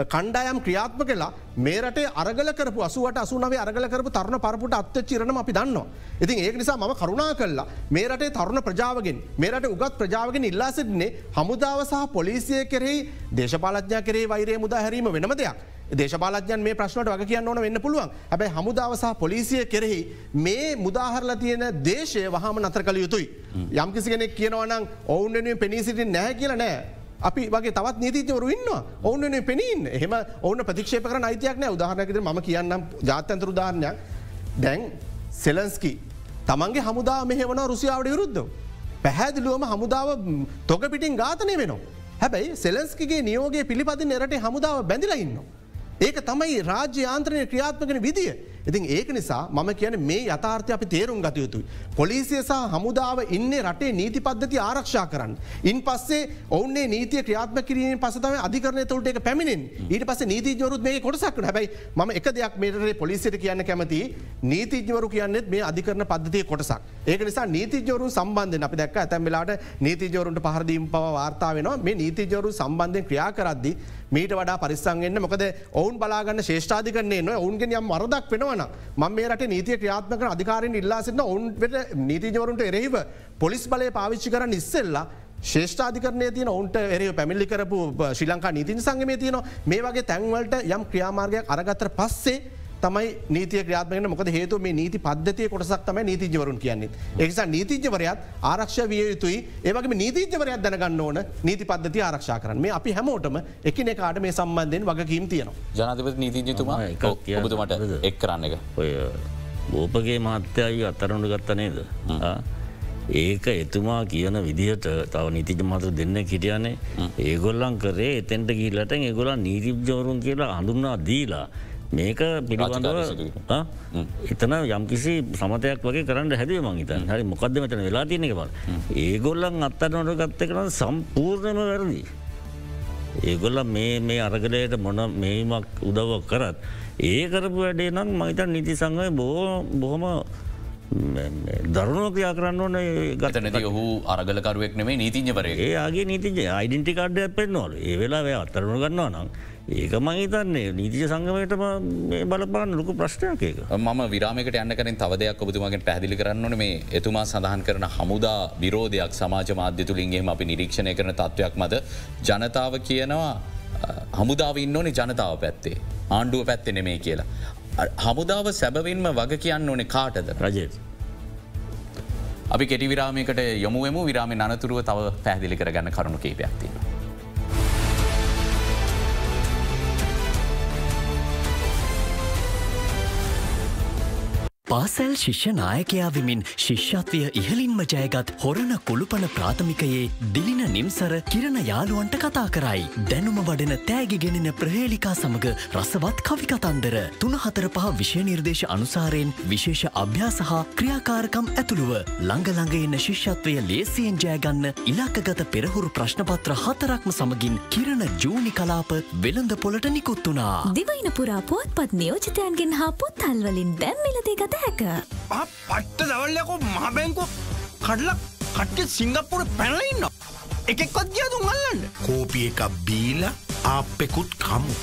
Speaker 3: කණ්ඩායම් ක්‍රියාත්ම කලා මේරට අරගල කරපු අසුවට අසුනවේ අරගල කරපු තරණ පරපුට අත්ත චිරණ අපි දන්නවා. ඉතින් ඒක නිසා ම කරුණා කල්ලා මේරටේ තරුණ ප්‍රජාවගෙන් මේරට උගත් ප්‍රජාවගෙන් ඉල්ලා සිටින්නේ හමුදාව සහ පොලිසිය කෙරෙහි දේශපාලඥා කරේ වෛරය මුදා හැරීම වෙනම දෙයක්. දේශපාලජන් මේ ප්‍රශ්නට වග කියන්න ඕන වෙන්න පුළුවන් හැබැයි හමුදාවසාහ පොලිසිය කෙරෙහි මේ මුදාහරල තියෙන දේශය වහම නතර කළ යුතුයි. යම්කිසි කෙනෙක් කියනවනම් ඔවුන් වෙනුවෙන් පෙනී සිටින් නැහැ කියල නෑ. අපි වගේ තවත් නීතිවරු ඉන්න ඔවුන් පෙනීන් එහම ඔවුන ප්‍රතික්ෂේප කර අයිතියක් නෑ උදාහරනකද ම කියන්නම් ජාතන්තර උදාහරණයක් දැන් සෙලන්ස්කි තමන්ගේ හමුදා මෙහෙවන රුසියාවට විරුද්ධ. පැහැදිලුවම හමුදාව තොක පිටින් ඝාතනය වෙනවා. හැබැයි සෙලන්ස්කිගේ නියෝගේ පිළිපදින එරට හමුදාව බැඳිලා ඉන්නවා. ඒක තමයි රාජ්‍ය ආන්ත්‍රණය ක්‍රියාත්මකන විදිිය. ඉතින් ඒක නිසා මම කියන මේ යථාර්ථය අපි තේරුම් ගත යුතුයි. පොලිසිය සහ හමුදාව ඉන්න රටේ නීති පද්ධති ආරක්ෂා කරන්න. ඉන් පස්සේ ඔවුන්නේ නීතිය ක්‍රියාත්ම කිරීම පසතම අධිකරන තුළට එක පැමිණෙන් ඊට පස නීතිජවරුත් මේ කොටසක් හැබයි ම එක දෙයක් මේටේ පොලිසිට කියන්න කැමති නීතිජවරු කියන්නෙත් මේ අධිකරන පද්ධතිය කොටසක්. ඒක නිසා නීතිජවරු සම්බන්ධ අපි දැක් ඇතැම් වෙලාට නීතිජවරුන්ට පහරදීම් පව වාර්තා වෙනවා මේ නීතිජවරු සම්බන්ධය ක්‍රියා කරද්දි මීට වඩා පරිස්සංගන්න මොකද ඔවුන් බලාගන්න ශේෂ්ඨාධිකරන්නේ න ඔවුන්ගෙන් යම් මරදක් වෙනවන ම මේ රට නීතිය ක්‍රියාත්මක අධිකාරෙන් ඉල්ලා සින්න ඔවුන්ට නීතිජවරුන්ට එරෙහිව පොලිස් බලය පාවිච්චි කරන්න ඉස්සෙල්ලා ශේෂ්ඨාධිකරනය තියන ඔවුන්ට එරේ පැමිලි කරපු ශ්‍රී ලංකා නීතින් සංගමේ තියන මේ වගේ තැන්වලට යම් ක්‍රියාමාර්ගයක් අරගත්තර පස්සේ තමයි නීතිය ක්‍රියාත්මක මොකද හේතු මේ නීති පද්ධතිය කොටසක් තම නීතිජවරුන් කියන්නේ. එක්සා නීතිජවරයත් ආරක්ෂ විය යුතුයි ඒවගේ නීතිජවරයක් දැනගන්න ඕන නීති පද්ධති ආරක්ෂා කරන්න මේ අපි හැමෝටම එකන කාට මේ සම්බන්ධයෙන් වගකීම් තියනවා.
Speaker 2: ජනතිපති නීතිජතුමා ඔබතුමට එක් කරන්න එක.
Speaker 4: ඔය බෝපගේ මහත්තයයි අත්තරනු ගත්ත නේද. ඒක එතුමා කියන විදිහට තව නිතිජ මතු දෙන්න කිටියනේ ඒගොල්ලන් කරේ එතැන්ට ගිල්ලට ඒගොලන් නීතිජවරුන් කියලා හඳුන්නා දීලා. මේක පිළිබඳව එතන යම්කිසි සමතයක් වගේ කරන්න හැදේ මංහිතන් හරි මොකක්ද මෙතන වෙලා තියනෙ බල ඒගොල්ලන් අත්තට නොට ගත්ත කරන සම්පූර්ණම වැරදි. ඒගොල්ල මේ මේ අරගලයට මොන මේමක් උදවක් කරත් ඒ කරපු වැඩේ නම් මහිතන් නිති සංගය බෝ බොහොම දරුණෝ ක්‍රියා කරන්න ඕන
Speaker 2: ගත නැති ඔහු අරගලකරුවෙක් නෙමේ නීතිඥවරේ
Speaker 4: ඒගේ නීතිජ අයිඩෙන්ටි කාඩ්ඩයක් පෙන්න්නවල ඒ වෙලා අත්තරනු ගන්නවා නම් ඒක මහිතන්නේ නීතිය සංගමයටම බලපාන ලොකු ප්‍රශ්නයක් ඒක
Speaker 2: ම විරාමකට යන්න කරින් තවදයක් ඔබතුමාගෙන් පැදිලි කරන්නන මේ එතුමා සඳහන් කරන හමුදා විරෝධයක් සමාජ මාධ්‍ය තුළින්ගේම අපි නිරීක්ෂණය කරන තත්ත්වයක් මද ජනතාව කියනවා හමුදාව ඉන්න ඕනේ ජනතාව පැත්තේ ආණ්ඩුව පැත්තෙ නෙමේ කියලා. හමුදාව සැබවින්ම වග කියන්න ඕනේ කාටද
Speaker 4: රජයට.
Speaker 2: අපි කෙටි විරාමයකට යොමුවම විරාම අනතුරුව තව පැහදිලි කරගන්න කරුණු කේපයක්තින.
Speaker 10: පාසැල් ශිෂ්‍ය නායකයා විමින් ශිෂ්‍යත්වය ඉහලින්ම ජයගත් හොරණ කුළුපන ප්‍රාථමිකයේ දිලින නිම්සර කිරණ යාළුවන්ට කතා කරයි. දැනුම වඩන තෑගි ගෙනෙන ප්‍රහේලිකා සමඟ රසවත් කවිකතන්දර. තුනහතර පහ විෂය නිර්දේශ අනුසාරයෙන් විශේෂ අභ්‍යාස හා ක්‍රියාකාරකම් ඇතුළුව ළඟළඟ එන්න ශිෂ්‍යත්වය ලේසියෙන් ජයගන්න ඉලක්කගත පෙරහුරු ප්‍රශ්නපත්‍ර හතරක්ම සමගින් කිරණ ජූනි කලාප වෙළඳ පොලට නිකුත් වුණා.
Speaker 11: දිවයින පුරා පුවත්පත් නියෝජිතයන්ගෙන් හා පුත්තල්වලින් දැම්මිලදේ ගත හැක.
Speaker 12: පට්ට දවල්ලකෝ මහබැංකු කඩල කට්ට සිංගප්පුර පැනලඉන්න. එකෙක්වත් ගියතුන් අල්ලන්න.
Speaker 8: කෝපිය එකක් බීල ආපෙකුත් කමු.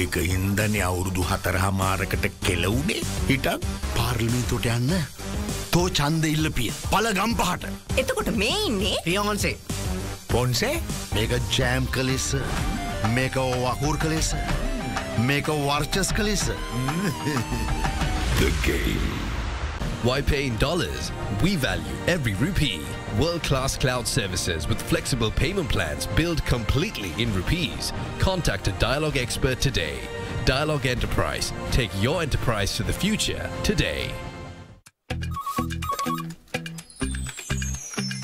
Speaker 8: ඒක ඉන්දනය අවුරුදු හතරහමාරකට කෙලවුනේ හිටක් පාර්ලිමිතුට යන්න. තෝ චන්ද ඉල්ලපිය පල ගම්පහට.
Speaker 12: එතකොට මේ ඉන්නේ රියහන්සේ.
Speaker 8: පොන්සේ මේක ජෑම් කලෙස මේක වහූර් කලෙස මේක වර්චස් කලෙස.
Speaker 13: The game. Why pay in dollars? We value every rupee. World class cloud services with flexible payment plans built completely in rupees. Contact a Dialogue expert today. Dialogue Enterprise. Take your enterprise to the future today.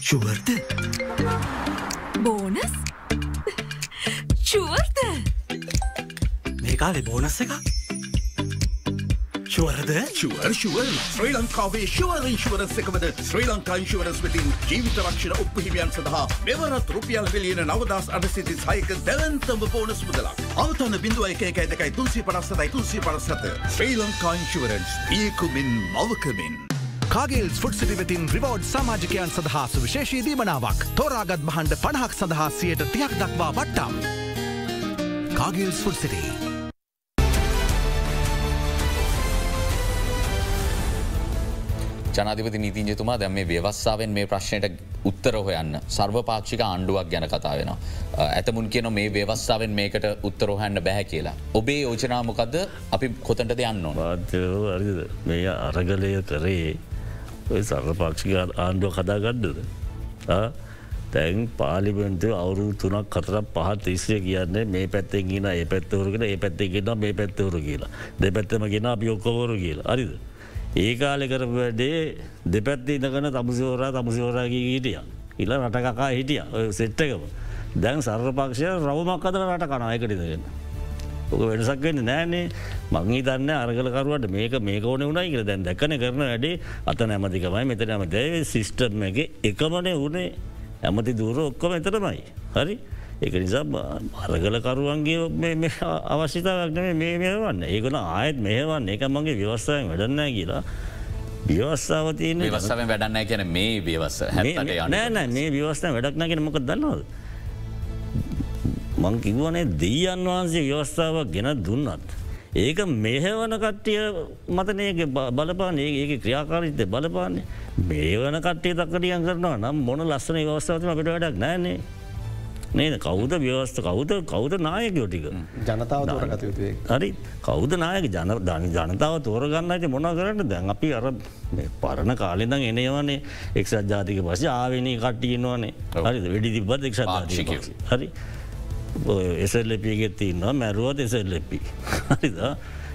Speaker 10: ශුවර්ද
Speaker 6: bonus ශුවර්ද
Speaker 10: මේකාලෙ bonus එක ශුවරද
Speaker 14: sure sure ශ්‍රී ලංකාවේ ශුවර ඉන්ශුවරස් එකමද ශ්‍රී ලංකා ඉන්ශුවරස් වෙතින් ජීවිත රක්ෂණ උපහිමියන් සඳහා මෙවරත් රුපියල් විලියන නවදස් අඩසිති සයක දැවන්තම bonus මුදලක්. අවතන්න බිඳුව එක එක දෙකයි තුන්සි පරස්සතයි තුන්සි පරස්සත. ශ්‍රී ලංකා ඉන්ශුවරන්ස් පියකුමින් මවකමින්.
Speaker 15: කාගේල්ස් ෆුට්සිටි වෙතින් රිවෝඩ් සමාජිකයන් සඳහා සුවිශේෂී දීමනාවක් තෝරාගත් මහන්ඩ පණහක් සඳහා සියයට තියක් දක්වා වට්ටම්. කාගේල්ස් ෆුට්සිටී.
Speaker 2: ජනාධිපති නීතිංජතුමා දැම් මේ ව්‍යවස්සාාවෙන් මේ ප්‍රශ්නයට උත්තර හොයන්න සර්වපාක්ෂික ආණ්ඩුවක් ගැන කතා වෙන. ඇතමුන් කියන මේ ව්‍යවස්සාාවෙන් මේකට උත්තරෝහන්න බැහැ කියලා. ඔබේ යෝජනාමකද අපි කොතට යන්න
Speaker 4: වාර්ද මේ අරගලය කරේ ඔය සර්වපාක්ෂික ආණ්ඩුව කදාගඩ්ඩද. තැන් පාලිමෙන්තු අවුරු තුනක් කතරක් පහත් තිස්සේ කියන්නේ මේ පැත්තෙන් ගෙන ඒ පැත්තවරගෙන ඒ පැත්තෙගෙන මේ පැත්තවරු කියලා දෙපැත්තම ගෙන අපි ඔක්කොවරු කියලා අරිද. ඒ කාලෙ කරපු වැඩේ දෙපැත්ති ඉඳගන තමුසිවරා තමුසිවරාගේ හිටිය. ඉල රටකකා හිටිය සෙට්ටකම. දැන් සර්පක්ෂය රවමක් අදර රට කනායකටිදගන්න. ඕක වෙනසක් වෙන්න නෑනේ මංගී දන්න අරගලකරුවට මේක මේක ඕන වුණයි කියල දැන් දැක්කන කරන වැඩේ අත නැමතිකමයි මෙත නැම දැව සිිස්ටම් එක එකමනේ වනේ ඇමති දුර ඔක්කොම එතරමයි. හරි ඒක නිසා අරගලකරුවන්ගේ අවශ්‍යතාවක්න මේ මේවන්න ඒකන ආයත් මේවන් එක මගේ ව්‍යවස්ථාවෙන් වැඩන්න කියලා. ව්‍යවස්ථාව තියන
Speaker 2: වස්සාව වැඩන්න කියන මේ ව්‍යවස්ස
Speaker 4: නෑ මේ ව්‍යවස්ථා වැඩක්නගෙන මොක දන්නවද. මං කිව්වනේ දෙයන් වහන්සේ ව්‍යවස්ථාවක් ගෙන දුන්නත්. ඒක මෙහවන කට්ටිය මතනයක බලපාන ඒක ක්‍රියාකාරිත බලපාන්නේ. මේ වන කට්ටිය තක්කටියන් කරනවා නම් මොන ලස්සන වස්ථාවතම අපිට වැඩක් නෑනේ නේද? කෞද ව්‍යවස්ථ කෞද කෞද නායකයෝටික
Speaker 3: ජනතාව තෝරගතයුතුේ
Speaker 4: හරි. කෞද නායක? ජන ධනි ජනතාව තෝරගන්නට මොන කරන්න? දැන් අපි අර පරණ කාලෙදං එනයවනේ එක්සත් ජාතික පස ආවෙනී කට්ටියනවානේ හරි වෙඩි තිබත් එක්ෂ හරි. එසල්ලපිගෙත් ඉන්නවා මැරුවත් එසල්ලපි හරිද?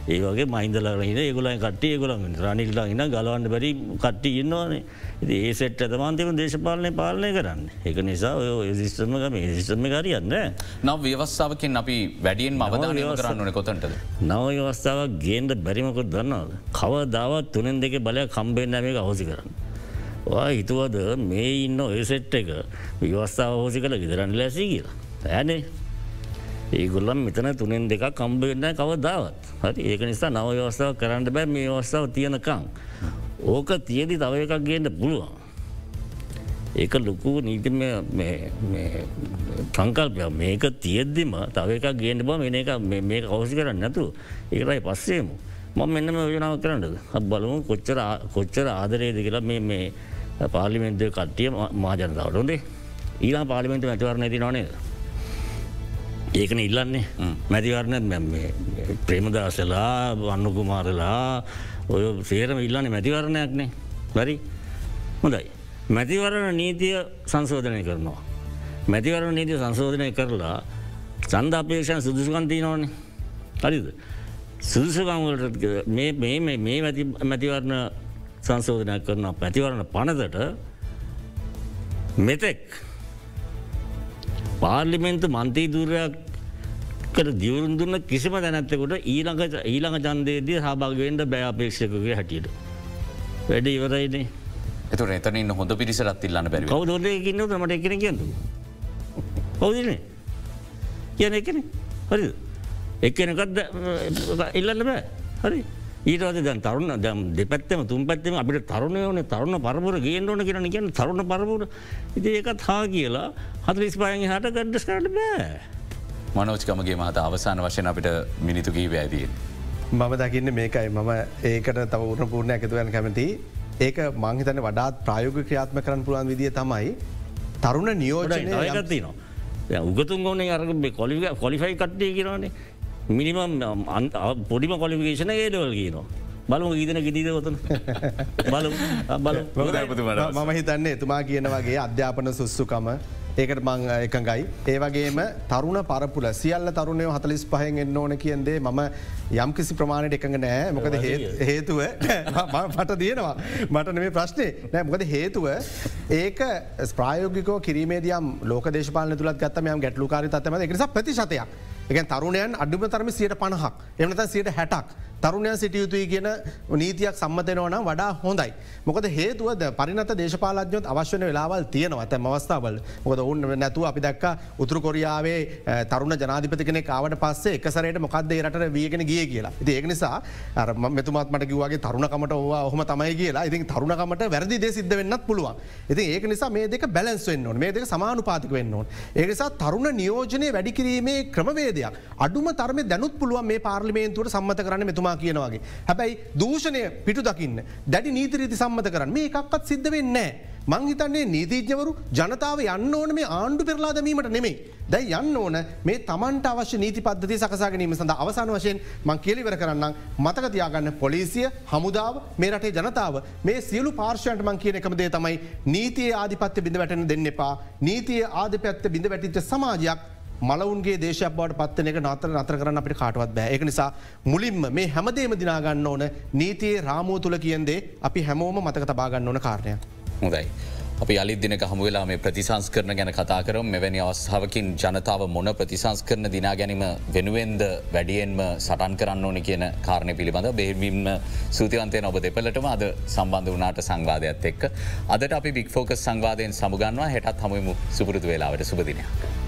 Speaker 4: ඒ වගේ මයින්දලරහින ඒගොලයි කට්ටිය ගොලන් රනිල්ලා ඉන්න ගලවන්න බැරි කට්ටි ඉන්නවානේ ඒ සෙට් ඇතමාන්තම දේශපාලනය පාලනය කරන්න. එක නිසා ඔය සිිස්ටම මේ සිිස්ටම කරයන්න
Speaker 2: නව ව්‍යවස්සාාවකින් අපි වැඩියෙන් මවධානය කරන්නන කොතන්ට
Speaker 4: නව ව්‍යවස්ථාවක් ගේන්ට බැරිමකොත් දන්නවද? කව දාවත් තුනෙන් දෙක බලය කම්බෙන් නැම එක හෝසි කරන්න. හිතුවද මේ ඉන්න ඔය සෙට් එක විවස්ථාව හෝසි කළ ගෙදරන්න ලැසී කියලා. ඇනේ ඒගොල්ලම් මෙතන තුනෙන් දෙක කම්බවෙන්න කවදාවත්. හරි. ඒක නිසා නව ව්‍යවස්ථාව කරන්න බෑ මේ අවස්ථාව තියෙනකං. ඕක තියදි තව එකක් ගේන්න පුළුවන්. ඒක ලොකු නීති සංකල්පය මේක තියෙද්දිම තව එකක් ගේන්න බ. මෙන එක මේ අවසි කරන්න නැතු ඒකයි පස්සේමු. මම මෙන්නම යෝජනාව කරන්නද? බලමු කොච්චර කොච්චර ආදරයද කියලා මේ පාලිමෙන්න්තය කට්ටිය මාජනතාවට ොදේ ඊලා පාලිමෙන්ට මැතිවරණ ති නොනේද. ඒකන ඉල්ලන්නේ. මැතිවරණ ප්‍රේමදාසලා වන්නකුමාරලා ඔය සේරම ඉල්ලන්නේ මැතිවරණයක්නේ බරි හොඳයි. මැතිවරණ නීතිය සංශෝධනය කරනවා. මැතිවරණ නීතිය සංශෝධනය කරලා සන්ද අපේක්ෂන් සුදුසුකන්තිී නොනේ හරිද. සුදුසුකංවලට මේ මේ මැතිවරණ සංශෝධනය කරන පැතිවරණ පනදට මෙතෙක් පාර්ලිමෙන්තු මන්තී දුරයක්කට දියවරුන් දුන්න කිසිම දැනැත්තකොට ඊළඟ ඊළඟ චන්දේදී සභාගවෙන්ට බෑපේක්ෂකගේ හැටියට. වැඩ ඉවරයිනේ
Speaker 2: එතු එතනින් හොඳ පිරිසරත් ඉල්ලන්න බැරි
Speaker 4: කවදෝදයකින්න මට එකන කියන්න. කවදින කියන එකන හරි එක්කනකත් ඉල්ලන්න බෑ. හරි. ඊටවද දැන් තරුණ දැම් දෙපැත්තම තුම් පැත්තම අපිට තරුණයවන තරුණ පරපුර ගේෙන් ඕන කියෙන කියන තරුණ පරපුර. ඉති ඒකත් හා කියලා හතලිස් පායන් හට ගඩ්ඩස් කරට බෑ.
Speaker 2: මනෝච්කමගේ මහත අවසාන වශයෙන් අපිට මිනිතු කී වැෑදීන්.
Speaker 3: මම දකින්න මේකයි මම ඒකට තව උරණ පූර්ණ ඇතුවයන් කැමති ඒක මංහිතන වඩාත් ප්‍රයෝග ක්‍රියාත්ම කරන්න පුළුවන් විදිිය තමයි තරුණ නියෝජනය
Speaker 4: ගත්තිනවා. උගතුන් ගෝනේ අර කොලිග කොලිෆයි කට්ටේ කියරනේ මිනිමම් පොඩිම කොලිිකේෂන ඒඩවල් කියනවා. බලමු ඊදන ගිදීද ගොතන බල
Speaker 3: මම හිතන්නේ එතුමා කියන වගේ අධ්‍යාපන සුස්සුකම ඒකට මං එකඟයි. ඒවගේම තරුණ පරපුල සියල්ල තරුණය හතලිස් පහෙන් එන්න ඕන කියන්දේ මම යම් කිසි ප්‍රමාණයට එකඟ නෑ මොකද හේතුව පට දියනවා. මට නෙේ ප්‍රශ්නය නෑ මොකද හේතුව? ඒක ස්ප්‍රයෝගිකෝ කිරීමේදයම් ලෝක දේශපාල තුළත් ගත්තම යම් ගැටලුකාරි තම එකනිසා ප්‍රතිශතයක්. එක තරුණයන් අඩුම තරම සියට පණහක්. එමනත සියට හැටක් තරුණයන් සිටිය යුතුයි කියන නීතියක් සම්මතයනවන වඩා හොඳයි. මොකද හේතුවද පරිනත දේශපාලජයොත් අවශ්‍යන වෙලාවල් තියෙනවා. ඇත මවස්ථාවල් මොකද ඔන්න නැතුව අපි දක්ක උතුරු කොරියාවේ තරුණ ජනාධිපති කෙනෙ කාවට පස්සේ එකසරයට මොකක්ද රට වියගෙන ගිය කියලා. ඉති ඒක නිසා මෙතුමත් මට කිවගේ තරුණකමට ඕවා ඔහම තමයි කියලා. ඉතින් තරුණකමට වැරදි දේ සිද්ධ වෙන්නත් පුළුවන්. ඉතින් ඒක නිසා මේ දෙක බැලන්ස් වෙන්න ඕන. මේ දෙක සමානු පාතික වෙන්න ඕන. ඒනිසා තරුණ නියෝජනය වැඩිකිරීමේ ක්‍රමවේදයක්. අඩුම තරම දැනුත් පුළුවන් මේ පාර්ලිමේන්තුවට සම්මත කරන්න මෙතුමා කියනවාගේ හැබැයි දූෂණය පිටු දකින්න දැඩි නීතිරීති සම්මත කරන්න මේ එකක්ත් සිද්ධ වෙන්නේ. මංහිතන්නේ නීතිීජවරු ජනතාව යන්න ඕන මේ ආණ්ඩු පෙරලා දැමීමට නෙමේ. දැයි යන්න ඕන මේ තමන්ට අවශ්‍ය නීති පද්ධති සකසාගනීම සඳ අවසාන වශයෙන් මං කෙලිවර කරන්න මතකතියාගන්න පොලිසිය හමුදාව මේ රටේ ජනතාව මේ සියලු පාර්ශයන්ට මං කියන එකමදේ තමයි නීතිය ආධිපත්‍ය බිඳ වැටෙන දෙන්න එපා නීතිය ආධිපත්ත බිඳ වැටිච්ච සමාජයක් මලවන්ගේ දේශයක් බවට පත්තන එක නතර නතර කරන්න අපිට කාටවත් බෑ එක නිසා මුලින්ම මේ හැමදේම දිනාගන්න ඕන නීතියේ රාමෝ තුළ කියන්දේ අපි හැමෝම මතක තබාගන්න ඕන කාරණය.
Speaker 2: හොදයි. අපි අලිත් දිනක හමුවෙලා මේ ප්‍රතිසංස් කරන ගැන කතා කරම් මෙවැනි අවස්ථාවකින් ජනතාව මොන ප්‍රතිසංස් කරන දිනා ගැනීම වෙනුවෙන්ද වැඩියෙන්ම සටන් කරන්න ඕනි කියන කාරණය පිළිබඳ බේවිම්ම සූතිවන්තය ඔබ දෙපලටම අද සම්බන්ධ වනාට සංවාධයක්ත් එක්ක අදට අපි බික් ෆෝකස් සංවාධයෙන් සමුගන්නවා හෙටත් හමුවමු සුපුරුදු වෙලාවට සුපදිනයක්.